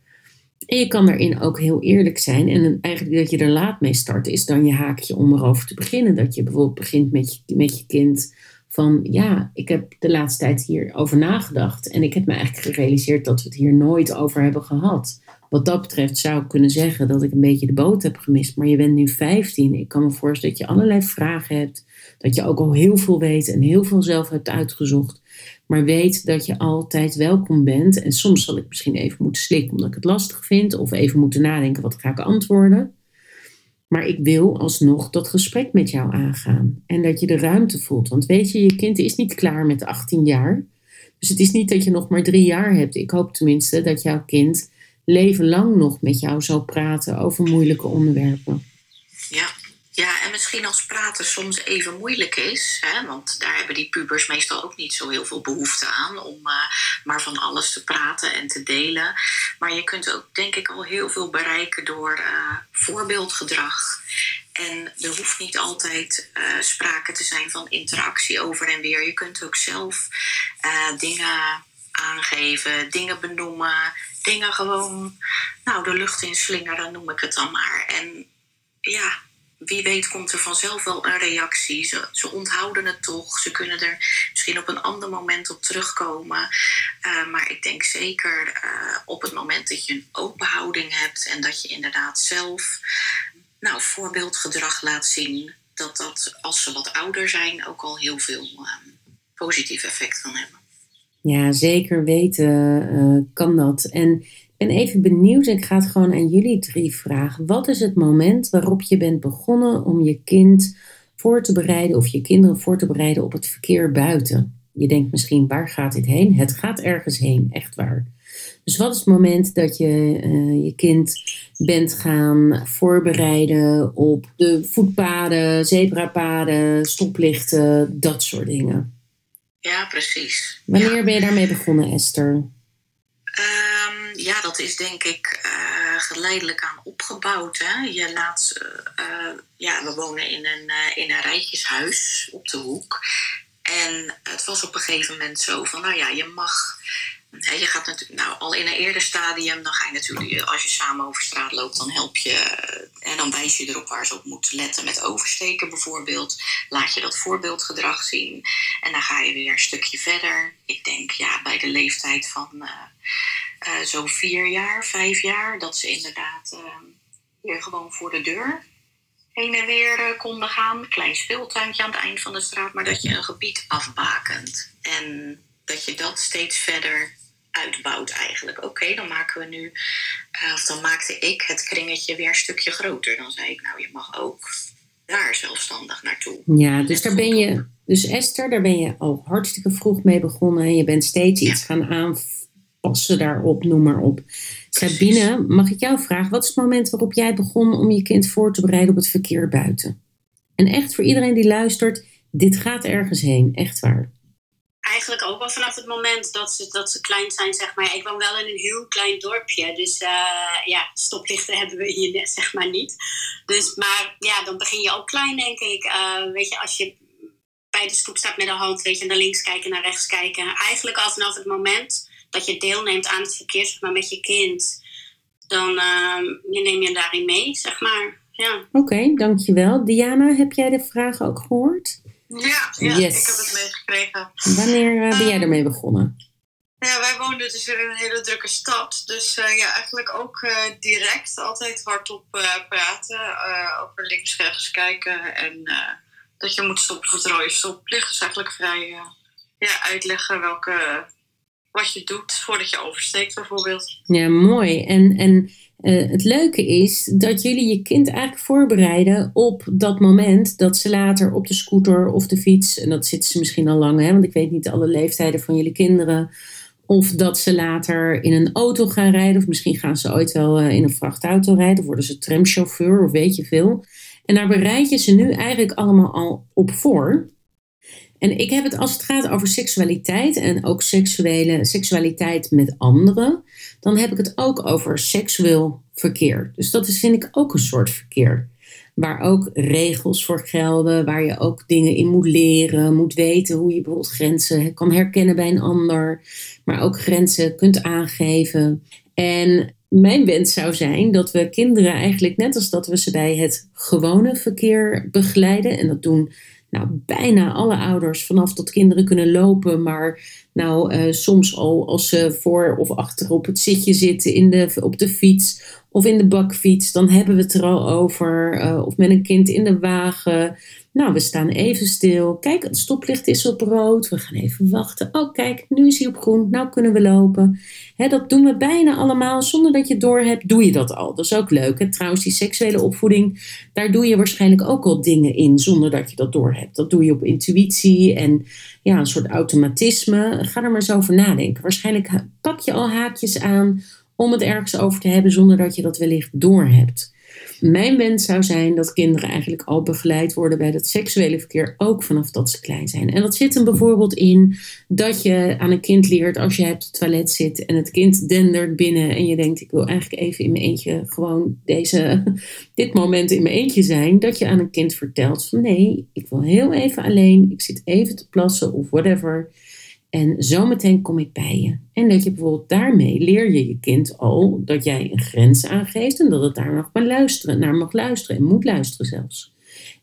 En je kan daarin ook heel eerlijk zijn. En eigenlijk dat je er laat mee start is dan je haakje om erover te beginnen. Dat je bijvoorbeeld begint met je, met je kind van ja, ik heb de laatste tijd hierover nagedacht. En ik heb me eigenlijk gerealiseerd dat we het hier nooit over hebben gehad. Wat dat betreft zou ik kunnen zeggen dat ik een beetje de boot heb gemist. Maar je bent nu 15. Ik kan me voorstellen dat je allerlei vragen hebt. Dat je ook al heel veel weet en heel veel zelf hebt uitgezocht. Maar weet dat je altijd welkom bent. En soms zal ik misschien even moeten slikken omdat ik het lastig vind. Of even moeten nadenken wat ga ik antwoorden. Maar ik wil alsnog dat gesprek met jou aangaan. En dat je de ruimte voelt. Want weet je, je kind is niet klaar met 18 jaar. Dus het is niet dat je nog maar drie jaar hebt. Ik hoop tenminste dat jouw kind leven lang nog met jou zal praten over moeilijke onderwerpen. Ja, ja, en misschien als praten soms even moeilijk is, hè, want daar hebben die pubers meestal ook niet zo heel veel behoefte aan om uh, maar van alles te praten en te delen. Maar je kunt ook, denk ik, al heel veel bereiken door uh, voorbeeldgedrag. En er hoeft niet altijd uh, sprake te zijn van interactie over en weer. Je kunt ook zelf dingen aangeven, dingen benoemen, dingen gewoon nou, de lucht in slingeren, noem ik het dan maar. En ja, wie weet komt er vanzelf wel een reactie. Ze, ze, onthouden het toch. Ze kunnen er misschien op een ander moment op terugkomen. Uh, maar ik denk zeker uh, op het moment dat je een open houding hebt en dat je inderdaad zelf nou, voorbeeldgedrag laat zien, dat dat als ze wat ouder zijn ook al heel veel uh, positief effect kan hebben. Ja, zeker weten kan dat. En ben even benieuwd, ik ga het gewoon aan jullie drie vragen. Wat is het moment waarop je bent begonnen om je kind voor te bereiden of je kinderen voor te bereiden op het verkeer buiten? Je denkt misschien, waar gaat dit heen? Het gaat ergens heen, echt waar. Dus wat is het moment dat je uh, je kind bent gaan voorbereiden op de voetpaden, zebrapaden, stoplichten, dat soort dingen? Ja, precies. Wanneer ben je daarmee begonnen, Esther? Um, ja, dat is denk ik uh, geleidelijk aan opgebouwd. Hè? Je laat, uh, ja, we wonen in een, in een rijtjeshuis op de hoek. En het was op een gegeven moment zo van, nou ja, je mag je gaat natuurlijk, nou, al in een eerder stadium, dan ga je natuurlijk, als je samen over straat loopt, dan help je en dan wijs je erop waar ze op moeten letten met oversteken bijvoorbeeld. Laat je dat voorbeeldgedrag zien en dan ga je weer een stukje verder. Ik denk ja, bij de leeftijd van uh, zo'n vier jaar, vijf jaar, dat ze inderdaad uh, weer gewoon voor de deur heen en weer konden gaan. Klein speeltuintje aan het eind van de straat, maar dat je een gebied afbakent. En dat je dat steeds verder uitbouwt eigenlijk. Oké, dan maken we nu, uh, of dan maakte ik het kringetje weer een stukje groter. Dan zei ik, nou, je mag ook daar zelfstandig naartoe. Ja, dus daar ben je, dus Esther, daar ben je al hartstikke vroeg mee begonnen. Je bent steeds iets gaan aanpassen daarop, noem maar op. Sabine, mag ik jou vragen, wat is het moment waarop jij begon om je kind voor te bereiden op het verkeer buiten? En echt voor iedereen die luistert, dit gaat ergens heen, echt waar eigenlijk ook wel vanaf het moment dat ze, dat ze klein zijn, zeg maar. Ik woon wel in een heel klein dorpje, dus uh, ja, stoplichten hebben we hier net, zeg maar, niet. Dus, maar ja, dan begin je ook klein, denk ik. Uh, weet je, als je bij de stoep staat met de hand, weet je, naar links kijken, naar rechts kijken. Eigenlijk al vanaf het moment dat je deelneemt aan het verkeer, zeg maar, met je kind, dan uh, je neem je daarin mee, zeg maar. Ja. Oké, okay, dankjewel. Diana, heb jij de vraag ook gehoord? Ja, ja yes. ik heb het meegekregen. Wanneer uh, ben jij ermee begonnen? Ja, wij woonden dus in een hele drukke stad. Dus uh, ja, eigenlijk ook uh, direct altijd hardop praten. over links, rechts kijken. En dat je moet stoppen voor het rode stoplicht. Dus eigenlijk vrij uh, ja, uitleggen welke, wat je doet voordat je oversteekt bijvoorbeeld. Ja, mooi. En, en uh, het leuke is dat jullie je kind eigenlijk voorbereiden op dat moment dat ze later op de scooter of de fiets, en dat zitten ze misschien al lang, hè, want ik weet niet alle leeftijden van jullie kinderen, of dat ze later in een auto gaan rijden, of misschien gaan ze ooit wel uh, in een vrachtauto rijden, of worden ze tramchauffeur, of weet je veel. En daar bereid je ze nu eigenlijk allemaal al op voor. En ik heb het als het gaat over seksualiteit en ook seksuele, seksualiteit met anderen, dan heb ik het ook over seksueel verkeer. Dus dat is, vind ik ook een soort verkeer. Waar ook regels voor gelden, waar je ook dingen in moet leren, moet weten hoe je bijvoorbeeld grenzen kan herkennen bij een ander, maar ook grenzen kunt aangeven. En mijn wens zou zijn dat we kinderen eigenlijk net als dat we ze bij het gewone verkeer begeleiden, en dat doen nou, bijna alle ouders vanaf dat kinderen kunnen lopen, maar nou uh, soms al als ze voor of achter op het zitje zitten in de, op de fiets of in de bakfiets, dan hebben we het er al over. Uh, of met een kind in de wagen. Nou, we staan even stil. Kijk, het stoplicht is op rood. We gaan even wachten. Oh, kijk, nu is hij op groen. Nou kunnen we lopen. dat doen we bijna allemaal. Zonder dat je het door hebt, doe je dat al. Dat is ook leuk. Trouwens, die seksuele opvoeding, daar doe je waarschijnlijk ook al dingen in zonder dat je dat door hebt. Dat doe je op intuïtie en ja, een soort automatisme. Ga er maar eens over nadenken. Waarschijnlijk pak je al haakjes aan om het ergens over te hebben zonder dat je dat wellicht door hebt. Mijn wens zou zijn dat kinderen eigenlijk al begeleid worden bij dat seksuele verkeer, ook vanaf dat ze klein zijn. En dat zit hem bijvoorbeeld in dat je aan een kind leert als je op het toilet zit en het kind dendert binnen en je denkt: ik wil eigenlijk even in mijn eentje gewoon deze, [LAUGHS] dit moment in mijn eentje zijn. Dat je aan een kind vertelt: van nee, ik wil heel even alleen, ik zit even te plassen of whatever. En zometeen kom ik bij je. En dat je bijvoorbeeld daarmee leer je je kind al dat jij een grens aangeeft en dat het daar nog maar luisteren, naar mag luisteren en moet luisteren zelfs.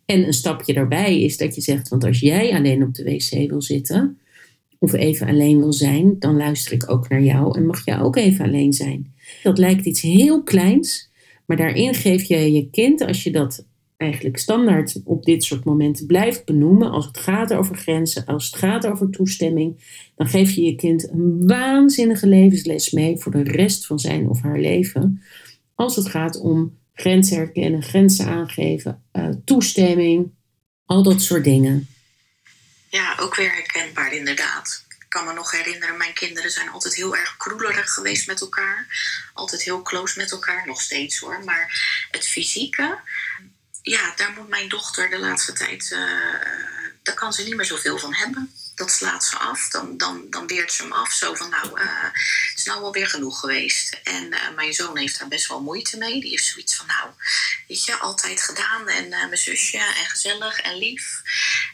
En een stapje daarbij is dat je zegt, want als jij alleen op de wc wil zitten of even alleen wil zijn, dan luister ik ook naar jou en mag jij ook even alleen zijn. Dat lijkt iets heel kleins, maar daarin geef je je kind, als je dat eigenlijk standaard op dit soort momenten blijft benoemen, als het gaat over grenzen, als het gaat over toestemming, dan geef je je kind een waanzinnige levensles mee voor de rest van zijn of haar leven. Als het gaat om grenzen herkennen, grenzen aangeven, uh, toestemming, al dat soort dingen. Ja, ook weer herkenbaar inderdaad. Ik kan me nog herinneren, mijn kinderen zijn altijd heel erg kroelerig geweest met elkaar. Altijd heel close met elkaar, nog steeds hoor. Maar het fysieke, ja, daar moet mijn dochter de laatste tijd, uh, daar kan ze niet meer zoveel van hebben. Dat slaat ze af, dan, dan, dan weert ze hem af. Zo van, nou, uh, het is nou wel weer genoeg geweest. En uh, mijn zoon heeft daar best wel moeite mee. Die heeft zoiets van, nou, weet je, altijd gedaan. En mijn zusje, en gezellig en lief.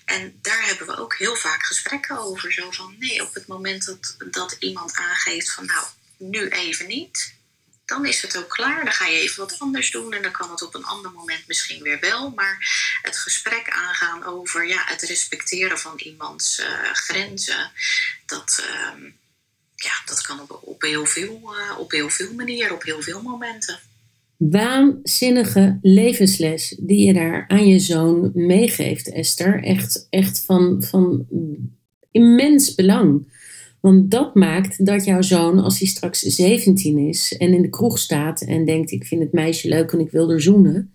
En daar hebben we ook heel vaak gesprekken over. Zo van, nee, op het moment dat, dat iemand aangeeft van, nou, nu even niet dan is het ook klaar. Dan ga je even wat anders doen en dan kan het op een ander moment misschien weer wel. Maar het gesprek aangaan over ja, het respecteren van iemands uh, grenzen, dat, uh, ja, dat kan op, op, heel veel, uh, op heel veel manieren, op heel veel momenten. Waanzinnige levensles die je daar aan je zoon meegeeft, Esther. Echt, echt van, van immens belang. Want dat maakt dat jouw zoon, als hij straks 17 is en in de kroeg staat en denkt: Ik vind het meisje leuk en ik wil er zoenen.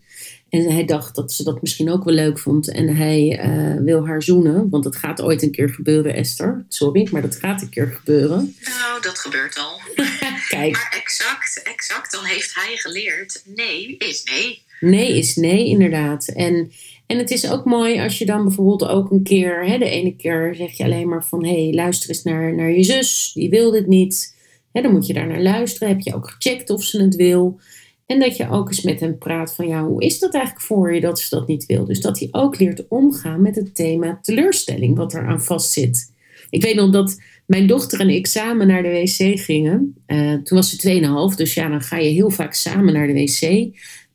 En hij dacht dat ze dat misschien ook wel leuk vond en hij uh, wil haar zoenen. Want dat gaat ooit een keer gebeuren, Esther. Sorry, maar dat gaat een keer gebeuren. Nou, dat gebeurt al. [LAUGHS] Kijk. Maar exact, exact. Dan heeft hij geleerd: nee is nee. Nee is nee, inderdaad. En en het is ook mooi als je dan bijvoorbeeld ook een keer, hè, de ene keer zeg je alleen maar van hé, hey, luister eens naar, naar je zus, die wil dit niet. Hè, dan moet je daar naar luisteren. Heb je ook gecheckt of ze het wil? En dat je ook eens met hem praat van ja, hoe is dat eigenlijk voor je dat ze dat niet wil? Dus dat hij ook leert omgaan met het thema teleurstelling, wat eraan vastzit. Ik weet nog dat mijn dochter en ik samen naar de wc gingen. Uh, toen was ze 2,5, dus ja, dan ga je heel vaak samen naar de wc.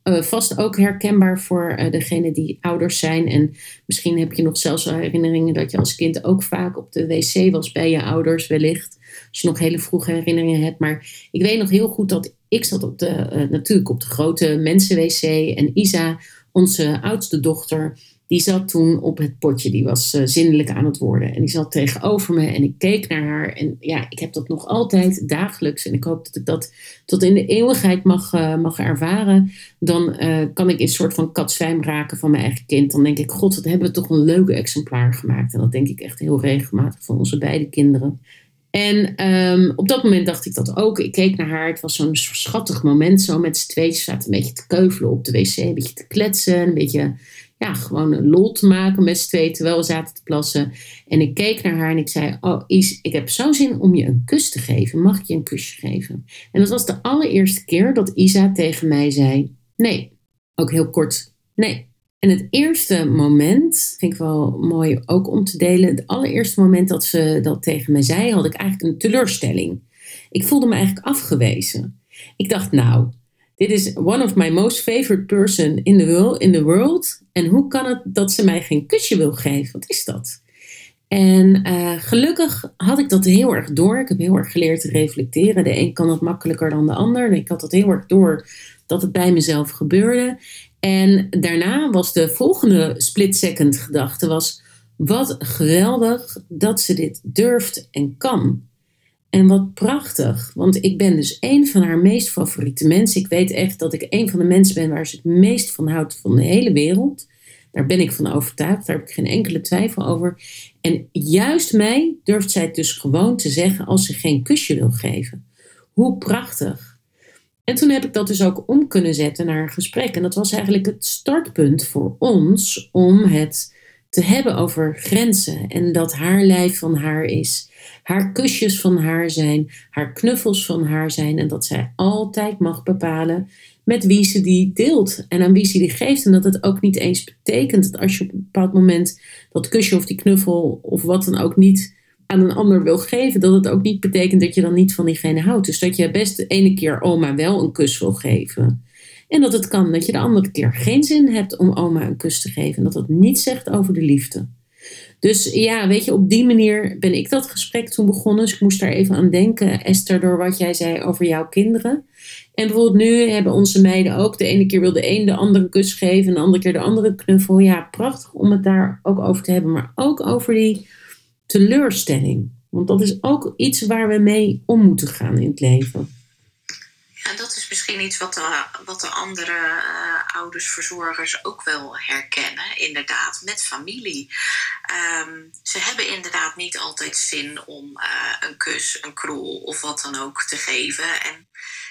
Uh, vast ook herkenbaar voor uh, degene die ouders zijn. En misschien heb je nog zelfs herinneringen dat je als kind ook vaak op de wc was bij je ouders, wellicht. Als je nog hele vroege herinneringen hebt. Maar ik weet nog heel goed dat ik zat op de, uh, natuurlijk op de grote mensenwc. En Isa, onze oudste dochter, die zat toen op het potje. Die was uh, zinnelijk aan het worden. En die zat tegenover me en ik keek naar haar. En ja, ik heb dat nog altijd dagelijks. En ik hoop dat ik dat tot in de eeuwigheid mag, uh, mag ervaren. Dan uh, kan ik in een soort van katzwijm raken van mijn eigen kind. Dan denk ik, god, wat hebben we toch een leuke exemplaar gemaakt. En dat denk ik echt heel regelmatig van onze beide kinderen. En um, op dat moment dacht ik dat ook. Ik keek naar haar. Het was zo'n schattig moment. Zo met z'n tweeën. Ze zaten een beetje te keuvelen op de wc. Een beetje te kletsen. Een beetje ja, gewoon een lol te maken met z'n tweeën terwijl we zaten te plassen. En ik keek naar haar en ik zei: Oh, Is, ik heb zo zin om je een kus te geven. Mag ik je een kusje geven? En dat was de allereerste keer dat Isa tegen mij zei: Nee. Ook heel kort: Nee. En het eerste moment, vind ik wel mooi ook om te delen. Het allereerste moment dat ze dat tegen mij zei, had ik eigenlijk een teleurstelling. Ik voelde me eigenlijk afgewezen. Ik dacht, nou, dit is one of my most favorite person in the world. In the world. En hoe kan het dat ze mij geen kusje wil geven? Wat is dat? En uh, gelukkig had ik dat heel erg door. Ik heb heel erg geleerd te reflecteren. De een kan dat makkelijker dan de ander. En ik had dat heel erg door dat het bij mezelf gebeurde. En daarna was de volgende split second gedachte was... Wat geweldig dat ze dit durft en kan. En wat prachtig, want ik ben dus een van haar meest favoriete mensen. Ik weet echt dat ik een van de mensen ben waar ze het meest van houdt van de hele wereld. Daar ben ik van overtuigd, daar heb ik geen enkele twijfel over. En juist mij durft zij het dus gewoon te zeggen als ze geen kusje wil geven. Hoe prachtig. En toen heb ik dat dus ook om kunnen zetten naar een gesprek. En dat was eigenlijk het startpunt voor ons om het te hebben over grenzen. En dat haar lijf van haar is. Haar kusjes van haar zijn. Haar knuffels van haar zijn. En dat zij altijd mag bepalen met wie ze die deelt. En aan wie ze die geeft. En dat het ook niet eens betekent dat als je op een bepaald moment dat kusje of die knuffel of wat dan ook niet aan een ander wil geven, dat het ook niet betekent dat je dan niet van diegene houdt. Dus dat je best de ene keer oma wel een kus wil geven. En dat het kan dat je de andere keer geen zin hebt om oma een kus te geven. En dat dat niet zegt over de liefde. Dus ja, weet je, op die manier ben ik dat gesprek toen begonnen. Dus ik moest daar even aan denken, Esther, door wat jij zei over jouw kinderen. En bijvoorbeeld nu hebben onze meiden ook, de ene keer wil de een de andere kus geven en de andere keer de andere knuffel. Ja, prachtig om het daar ook over te hebben, maar ook over die teleurstelling. Want dat is ook iets waar we mee om moeten gaan in het leven. Ja, dat is misschien iets wat de, wat de andere uh, ouders, verzorgers ook wel herkennen, inderdaad, met familie. Um, ze hebben inderdaad niet altijd zin om uh, een kus, een krol of wat dan ook te geven. En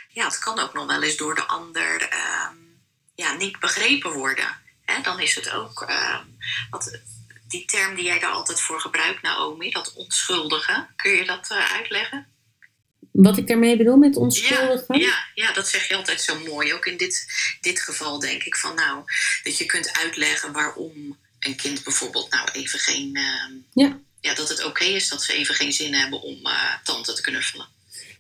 ja, het kan ook nog wel eens door de ander um, ja, niet begrepen worden. Dan is het ook um, wat die term die jij daar altijd voor gebruikt, Naomi, dat onschuldige. Kun je dat uh, uitleggen? Wat ik daarmee bedoel met onschuldige? Ja, ja, ja, dat zeg je altijd zo mooi. Ook in dit, dit geval denk ik van nou, dat je kunt uitleggen waarom een kind bijvoorbeeld nou even geen. Uh, ja. ja. dat het oké is dat ze even geen zin hebben om uh, tante te knuffelen.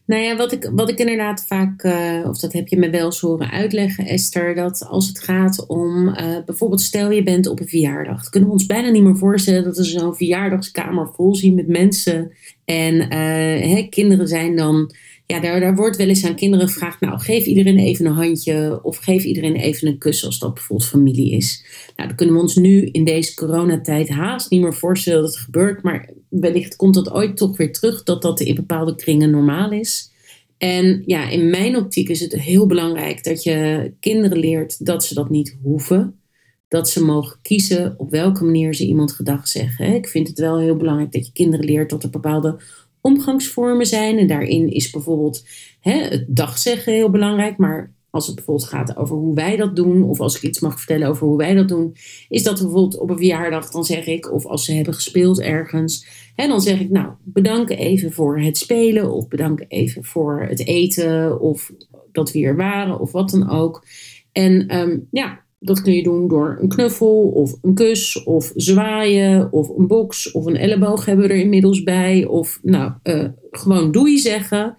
Nou ja, wat ik, wat ik inderdaad vaak, uh, of dat heb je me wel eens horen uitleggen, Esther, dat als het gaat om uh, bijvoorbeeld, stel je bent op een verjaardag, kunnen we ons bijna niet meer voorstellen dat we zo'n verjaardagskamer vol zien met mensen. En uh, hè, kinderen zijn dan ja, daar, daar wordt wel eens aan kinderen gevraagd, nou geef iedereen even een handje of geef iedereen even een kus als dat bijvoorbeeld familie is. Nou, dan kunnen we ons nu in deze coronatijd haast niet meer voorstellen dat het gebeurt, maar wellicht komt dat ooit toch weer terug dat dat in bepaalde kringen normaal is. En ja, in mijn optiek is het heel belangrijk dat je kinderen leert dat ze dat niet hoeven. Dat ze mogen kiezen op welke manier ze iemand gedag zeggen. Ik vind het wel heel belangrijk dat je kinderen leert dat er bepaalde omgangsvormen zijn. En daarin is bijvoorbeeld hè, het dagzeggen heel belangrijk. Maar als het bijvoorbeeld gaat over hoe wij dat doen, of als ik iets mag vertellen over hoe wij dat doen, is dat bijvoorbeeld op een verjaardag, dan zeg ik, of als ze hebben gespeeld ergens, hè, dan zeg ik, nou, bedanken even voor het spelen, of bedanken even voor het eten, of dat we hier waren, of wat dan ook. En um, ja, dat kun je doen door een knuffel of een kus of zwaaien of een box of een elleboog hebben we er inmiddels bij. Of nou, uh, gewoon doei zeggen.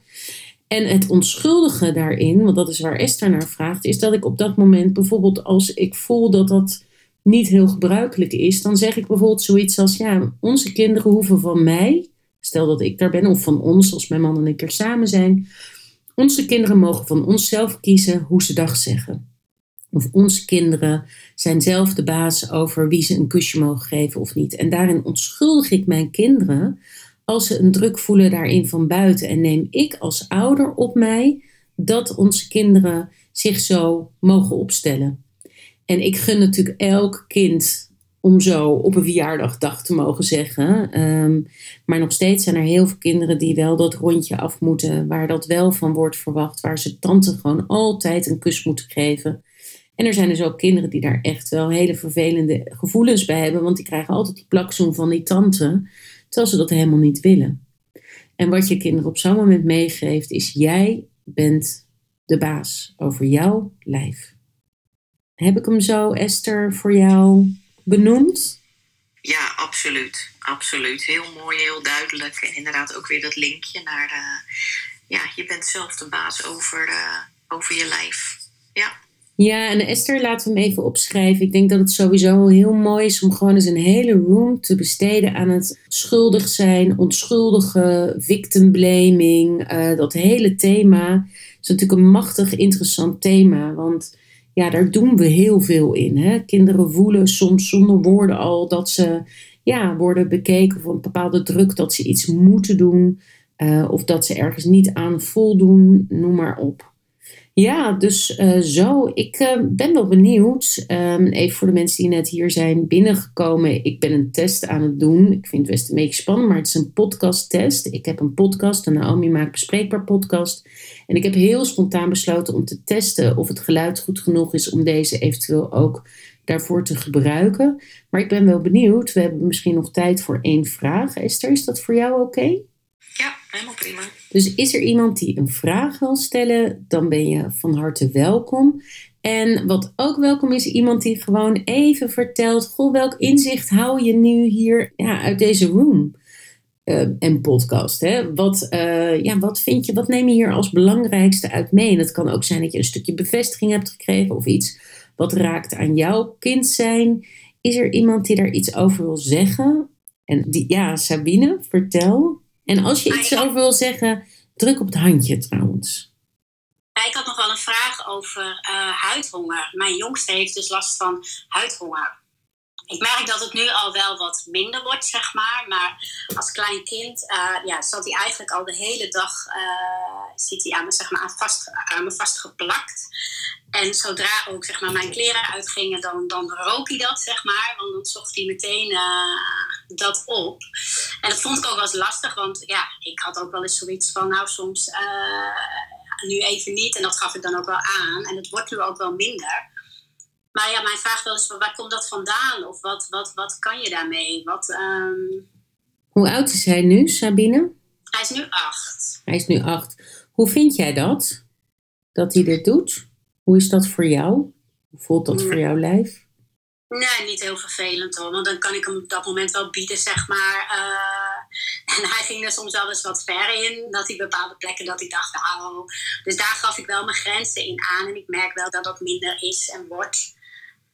En het onschuldige daarin, want dat is waar Esther naar vraagt, is dat ik op dat moment bijvoorbeeld als ik voel dat dat niet heel gebruikelijk is, dan zeg ik bijvoorbeeld zoiets als, ja, onze kinderen hoeven van mij, stel dat ik daar ben, of van ons als mijn man en ik er samen zijn, onze kinderen mogen van onszelf kiezen hoe ze dag zeggen. of onze kinderen zijn zelf de baas over wie ze een kusje mogen geven of niet. En daarin onschuldig ik mijn kinderen als ze een druk voelen daarin van buiten. En neem ik als ouder op mij dat onze kinderen zich zo mogen opstellen. En ik gun natuurlijk elk kind om zo op een verjaardagdag te mogen zeggen. Ehm, maar nog steeds zijn er heel veel kinderen die wel dat rondje af moeten, waar dat wel van wordt verwacht, waar ze tante gewoon altijd een kus moeten geven. En er zijn dus ook kinderen die daar echt wel hele vervelende gevoelens bij hebben, want die krijgen altijd die plakzoen van die tante, terwijl ze dat helemaal niet willen. En wat je kinderen op zo'n moment meegeeft, is jij bent de baas over jouw lijf. Heb ik hem zo, Esther, voor jou benoemd? Ja, absoluut. Absoluut. Heel mooi, heel duidelijk. En inderdaad ook weer dat linkje naar... Uh, ja, je bent zelf de baas over, uh, over je lijf. Ja. Ja, en Esther, laten we hem even opschrijven. Ik denk dat het sowieso heel mooi is om gewoon eens een hele room te besteden aan het schuldig zijn, onschuldige, victim blaming. Uh, dat hele thema is natuurlijk een machtig interessant thema. Want ja, daar doen we heel veel in. Hè? Kinderen voelen soms zonder woorden al dat ze ja, worden bekeken voor een bepaalde druk dat ze iets moeten doen. Uh, of dat ze ergens niet aan voldoen, noem maar op. Ja, dus uh, zo. Ik uh, ben wel benieuwd. Um, even voor de mensen die net hier zijn binnengekomen. Ik ben een test aan het doen. Ik vind het best een beetje spannend, maar het is een podcasttest. Ik heb een podcast, een Naomi Maakt Bespreekbaar podcast. En ik heb heel spontaan besloten om te testen of het geluid goed genoeg is om deze eventueel ook daarvoor te gebruiken. Maar ik ben wel benieuwd. We hebben misschien nog tijd voor één vraag. Esther, is dat voor jou oké? Ja, helemaal prima. Dus is er iemand die een vraag wil stellen, dan ben je van harte welkom. En wat ook welkom is, iemand die gewoon even vertelt: Goh, welk inzicht hou je nu hier ja, uit deze room? Uh, en podcast. Hè? Wat, uh, ja, wat vind je, wat neem je hier als belangrijkste uit mee? En het kan ook zijn dat je een stukje bevestiging hebt gekregen of iets wat raakt aan jouw kind zijn. Is er iemand die daar iets over wil zeggen? En die, ja, Sabine, vertel. En als je iets over wil zeggen, druk op het handje trouwens. Ik had nog wel een vraag over uh, huidhonger. Mijn jongste heeft dus last van huidhonger. Ik merk dat het nu al wel wat minder wordt, zeg maar. Maar als klein kind uh, ja, zat hij eigenlijk al de hele dag uh, zit hij aan, me, zeg maar, aan, vast, aan me vastgeplakt. En zodra ook zeg maar, mijn kleren uitgingen, dan, dan rook hij dat, zeg maar. Want dan zocht hij meteen uh, dat op. En dat vond ik ook wel eens lastig, want ja, ik had ook wel eens zoiets van, nou soms nu even niet. En dat gaf ik dan ook wel aan. En het wordt nu ook wel minder. Maar ja, mijn vraag wel is, waar komt dat vandaan? Of wat, wat, wat kan je daarmee? Wat, um... Hoe oud is hij nu, Sabine? Hij is nu acht. Hij is nu acht. Hoe vind jij dat? Dat hij dit doet? Hoe is dat voor jou? Hoe voelt dat voor jouw lijf? Nee, niet heel vervelend hoor. Want dan kan ik hem op dat moment wel bieden, zeg maar. Uh, [LAUGHS] en hij ging er soms wel eens wat ver in. Dat hij bepaalde plekken dat ik dacht, oh. Dus daar gaf ik wel mijn grenzen in aan. En ik merk wel dat dat minder is en wordt.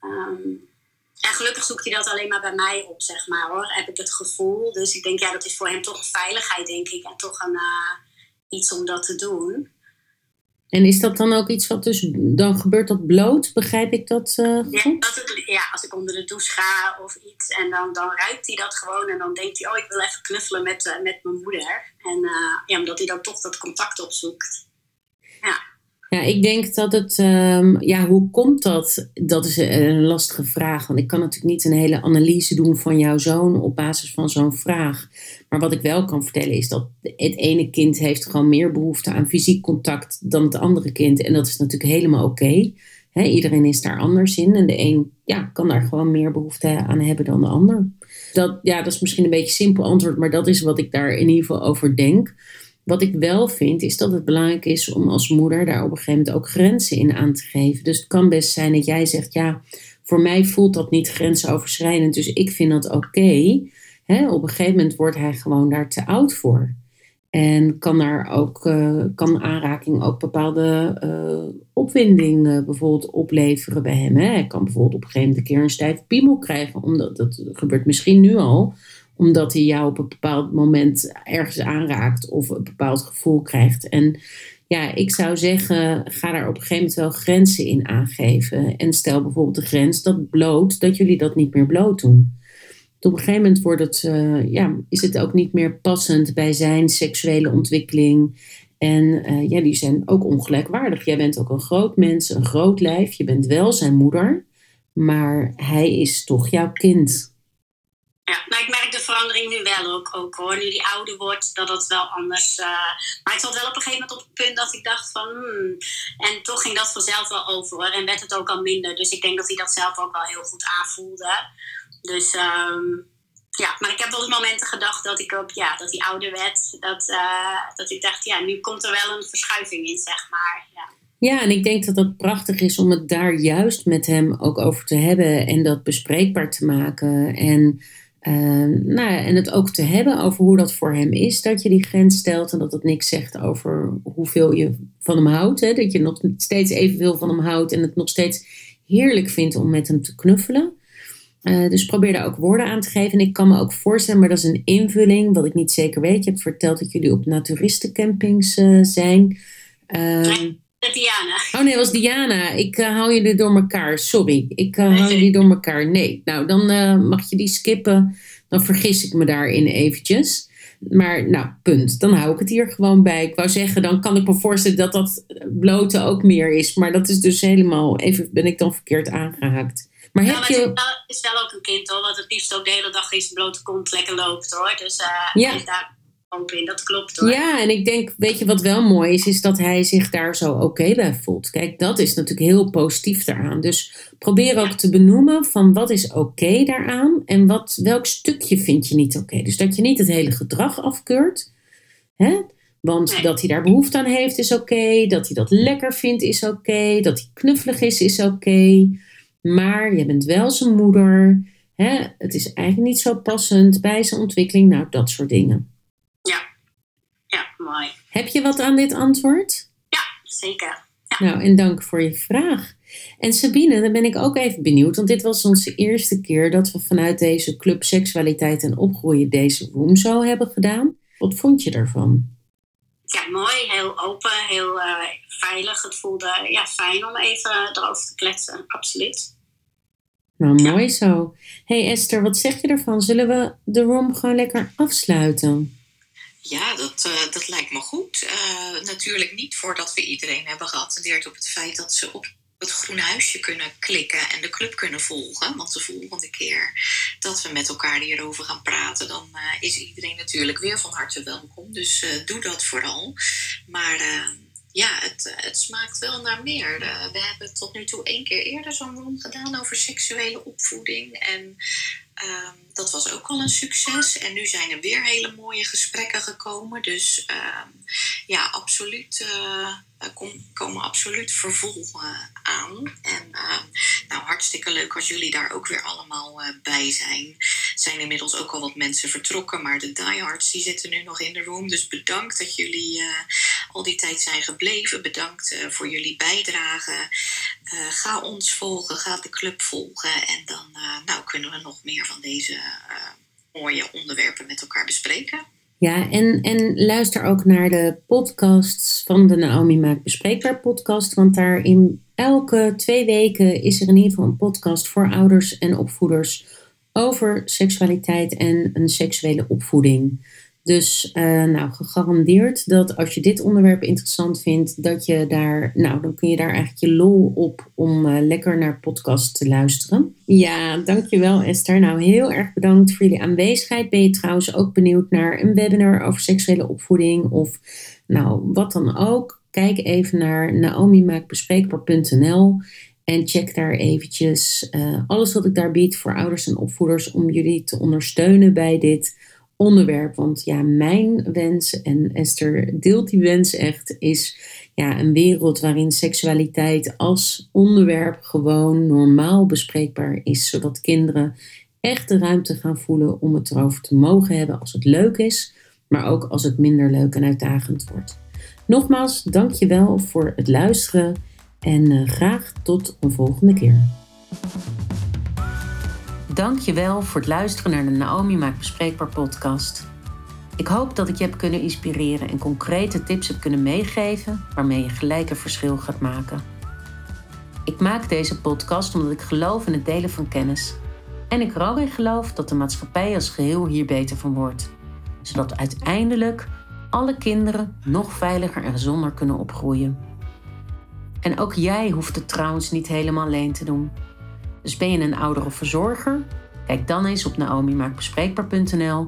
Um, en gelukkig zoekt hij dat alleen maar bij mij op, zeg maar hoor. Heb ik het gevoel. Dus ik denk, ja, dat is voor hem toch een veiligheid, denk ik. En toch een, uh, iets om dat te doen. En is dat dan ook iets wat dus, dan gebeurt dat bloot? Begrijp ik dat uh, goed? Ja, dat het, ja, als ik onder de douche ga of iets en dan, dan ruikt hij dat gewoon en dan denkt hij, oh ik wil even knuffelen met, uh, met mijn moeder. En uh, ja, omdat hij dan toch dat contact opzoekt. Ja. Ja, ik denk dat het, um, ja, hoe komt dat? Dat is een lastige vraag. Want ik kan natuurlijk niet een hele analyse doen van jouw zoon op basis van zo'n vraag. Maar wat ik wel kan vertellen is dat het ene kind heeft gewoon meer behoefte aan fysiek contact dan het andere kind. En dat is natuurlijk helemaal oké. Iedereen is daar anders in. En de een ja, kan daar gewoon meer behoefte aan hebben dan de ander. Dat, ja, dat is misschien een beetje simpel antwoord, maar dat is wat ik daar in ieder geval over denk. Wat ik wel vind, is dat het belangrijk is om als moeder daar op een gegeven moment ook grenzen in aan te geven. Dus het kan best zijn dat jij zegt, ja, voor mij voelt dat niet grensoverschrijdend, dus ik vind dat oké. Op een gegeven moment wordt hij gewoon daar te oud voor. En kan daar ook, uh, kan aanraking ook bepaalde uh, opwinding uh, bijvoorbeeld opleveren bij hem. Hè? Hij kan bijvoorbeeld op een gegeven moment een keer een stijf piemel krijgen, omdat dat gebeurt misschien nu al omdat hij jou op een bepaald moment ergens aanraakt of een bepaald gevoel krijgt. En ja, ik zou zeggen, ga daar op een gegeven moment wel grenzen in aangeven. En stel bijvoorbeeld de grens dat bloot, dat jullie dat niet meer bloot doen. Op een gegeven moment wordt het, eh, ja, is het ook niet meer passend bij zijn seksuele ontwikkeling. En uh, ja, die zijn ook ongelijkwaardig. Jij bent ook een groot mens, een groot lijf. Je bent wel zijn moeder, maar hij is toch jouw kind. Ja, nou ik merk de verandering nu wel ook, ook hoor. Nu die ouder wordt, dat het wel anders... Uh, maar ik zat wel op een gegeven moment op het punt dat ik dacht van... Hmm, en toch ging dat vanzelf wel over hoor. En werd het ook al minder. Dus ik denk dat hij dat zelf ook wel heel goed aanvoelde. Dus um, ja, maar ik heb wel eens momenten gedacht dat ik ook, ja, dat hij ouder werd. Dat, uh, dat ik dacht, ja, nu komt er wel een verschuiving in, zeg maar. Ja. Ja, en ik denk dat het prachtig is om het daar juist met hem ook over te hebben en dat bespreekbaar te maken. En, uh, nou en het ook te hebben over hoe dat voor hem is, dat je die grens stelt en dat het niks zegt over hoeveel je van hem houdt. Hè? Dat je nog steeds evenveel van hem houdt en het nog steeds heerlijk vindt om met hem te knuffelen. Uh, dus probeer daar ook woorden aan te geven. En ik kan me ook voorstellen, maar dat is een invulling, wat ik niet zeker weet. Je hebt verteld dat jullie op naturistencampings uh, zijn. Uh, Diana. Oh nee, was Diana. Ik uh, hou jullie door elkaar. Sorry, ik uh, hou jullie door elkaar. Nee, nou dan uh, mag je die skippen. Dan vergis ik me daarin eventjes. Maar nou, punt. Dan hou ik het hier gewoon bij. Ik wou zeggen, dan kan ik me voorstellen dat dat blote ook meer is. Maar dat is dus helemaal, even ben ik dan verkeerd aangehaakt. Maar ja, heb je... het is wel, is wel ook een kind hoor, wat het liefst ook de hele dag in zijn blote kont lekker loopt hoor. Dus uh, Ja. is daar open in, dat klopt hoor. Ja, en ik denk, weet je wat wel mooi is, is dat hij zich daar zo oké bij voelt. Kijk, dat is natuurlijk heel positief daaraan. Dus probeer ook te benoemen van wat is oké daaraan en wat, welk stukje vind je niet oké. Dus dat je niet het hele gedrag afkeurt. Hè? Want Nee. dat hij daar behoefte aan heeft is oké. Dat hij dat lekker vindt is oké. Dat hij knuffelig is is oké. Maar je bent wel zijn moeder. Hè? Het is eigenlijk niet zo passend bij zijn ontwikkeling. Nou, dat soort dingen. Ja, mooi. Heb je wat aan dit antwoord? Zeker. Nou, en dank voor je vraag. En Sabine, dan ben ik ook even benieuwd, want dit was onze eerste keer dat we vanuit deze club Seksualiteit en Opgroeien deze room zo hebben gedaan. Wat vond je daarvan? Ja, mooi. Heel open, heel eh, veilig. Het voelde ja, fijn om even erover te kletsen. Absoluut. Nou, mooi zo. hey Esther, wat zeg je ervan? Zullen we de room gewoon lekker afsluiten? Ja, dat, eh, dat lijkt me goed. Eh, natuurlijk niet voordat we iedereen hebben geattendeerd op het feit dat ze op het groene huisje kunnen klikken en de club kunnen volgen. Want de volgende keer dat we met elkaar hierover gaan praten, dan eh, is iedereen natuurlijk weer van harte welkom. Dus doe dat vooral. Maar ja, het, eh, het smaakt wel naar meer. We hebben tot nu toe één keer eerder zo'n room gedaan over seksuele opvoeding. En Ehm, dat was ook al een succes. En nu zijn er weer hele mooie gesprekken gekomen. Dus ehm, ja, absoluut. eh, kom- komen absoluut vervolgen aan. En ehm, nou, hartstikke leuk als jullie daar ook weer allemaal eh, bij zijn. Er zijn inmiddels ook al wat mensen vertrokken, maar de diehards die zitten nu nog in de room. Dus bedankt dat jullie eh, al die tijd zijn gebleven. Bedankt eh, voor jullie bijdrage. Eh, ga ons volgen, ga de club volgen. En dan eh, nou, kunnen we nog meer van deze eh, mooie onderwerpen met elkaar bespreken. Ja, en, en luister ook naar de podcasts van de Naomi Maakt Bespreekbaar podcast. Want daar in elke twee weken is er in ieder geval een podcast voor ouders en opvoeders over seksualiteit en een seksuele opvoeding. Dus eh, nou, gegarandeerd dat als je dit onderwerp interessant vindt, dat je daar, nou, dan kun je daar eigenlijk je lol op om eh, lekker naar podcast te luisteren. Ja, dankjewel Esther. Nou, heel erg bedankt voor jullie aanwezigheid. Ben je trouwens ook benieuwd naar een webinar over seksuele opvoeding of nou, wat dan ook? Kijk even naar naomimaakbespreekbaar.nl en check daar eventjes eh, alles wat ik daar bied voor ouders en opvoeders om jullie te ondersteunen bij dit onderwerp. Want ja, mijn wens, en Esther deelt die wens echt, is ja, een wereld waarin seksualiteit als onderwerp gewoon normaal bespreekbaar is. Zodat kinderen echt de ruimte gaan voelen om het erover te mogen hebben als het leuk is, maar ook als het minder leuk en uitdagend wordt. Nogmaals, dank je wel voor het luisteren en uh, graag tot een volgende keer. Dank je wel voor het luisteren naar de Naomi Maakt Bespreekbaar podcast. Ik hoop dat ik je heb kunnen inspireren en concrete tips heb kunnen meegeven waarmee je gelijk een verschil gaat maken. Ik maak deze podcast omdat ik geloof in het delen van kennis. En ik er ook in geloof dat de maatschappij als geheel hier beter van wordt. Zodat uiteindelijk alle kinderen nog veiliger en gezonder kunnen opgroeien. En ook jij hoeft het trouwens niet helemaal alleen te doen. Dus ben je een ouder of verzorger? Kijk dan eens op naomimaakbespreekbaar.nl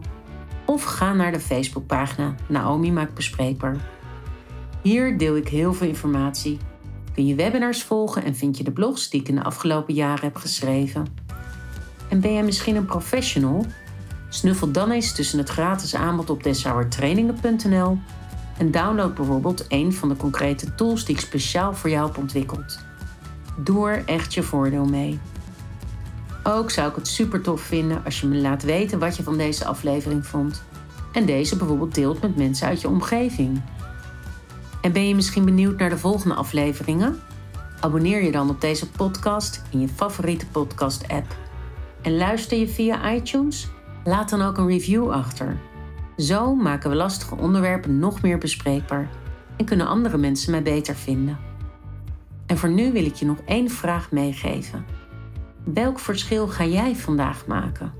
of ga naar de Facebookpagina Naomi Maakt Bespreekbaar. Hier deel ik heel veel informatie. Kun je webinars volgen en vind je de blogs die ik in de afgelopen jaren heb geschreven. En ben jij misschien een professional? Snuffel dan eens tussen het gratis aanbod op deshouwertrainingen.nl en download bijvoorbeeld een van de concrete tools die ik speciaal voor jou heb ontwikkeld. Doe er echt je voordeel mee. Ook zou ik het super tof vinden als je me laat weten wat je van deze aflevering vond. En deze bijvoorbeeld deelt met mensen uit je omgeving. En ben je misschien benieuwd naar de volgende afleveringen? Abonneer je dan op deze podcast in je favoriete podcast-app. En luister je via iTunes? Laat dan ook een review achter. Zo maken we lastige onderwerpen nog meer bespreekbaar en kunnen andere mensen mij beter vinden. En voor nu wil ik je nog één vraag meegeven. Welk verschil ga jij vandaag maken?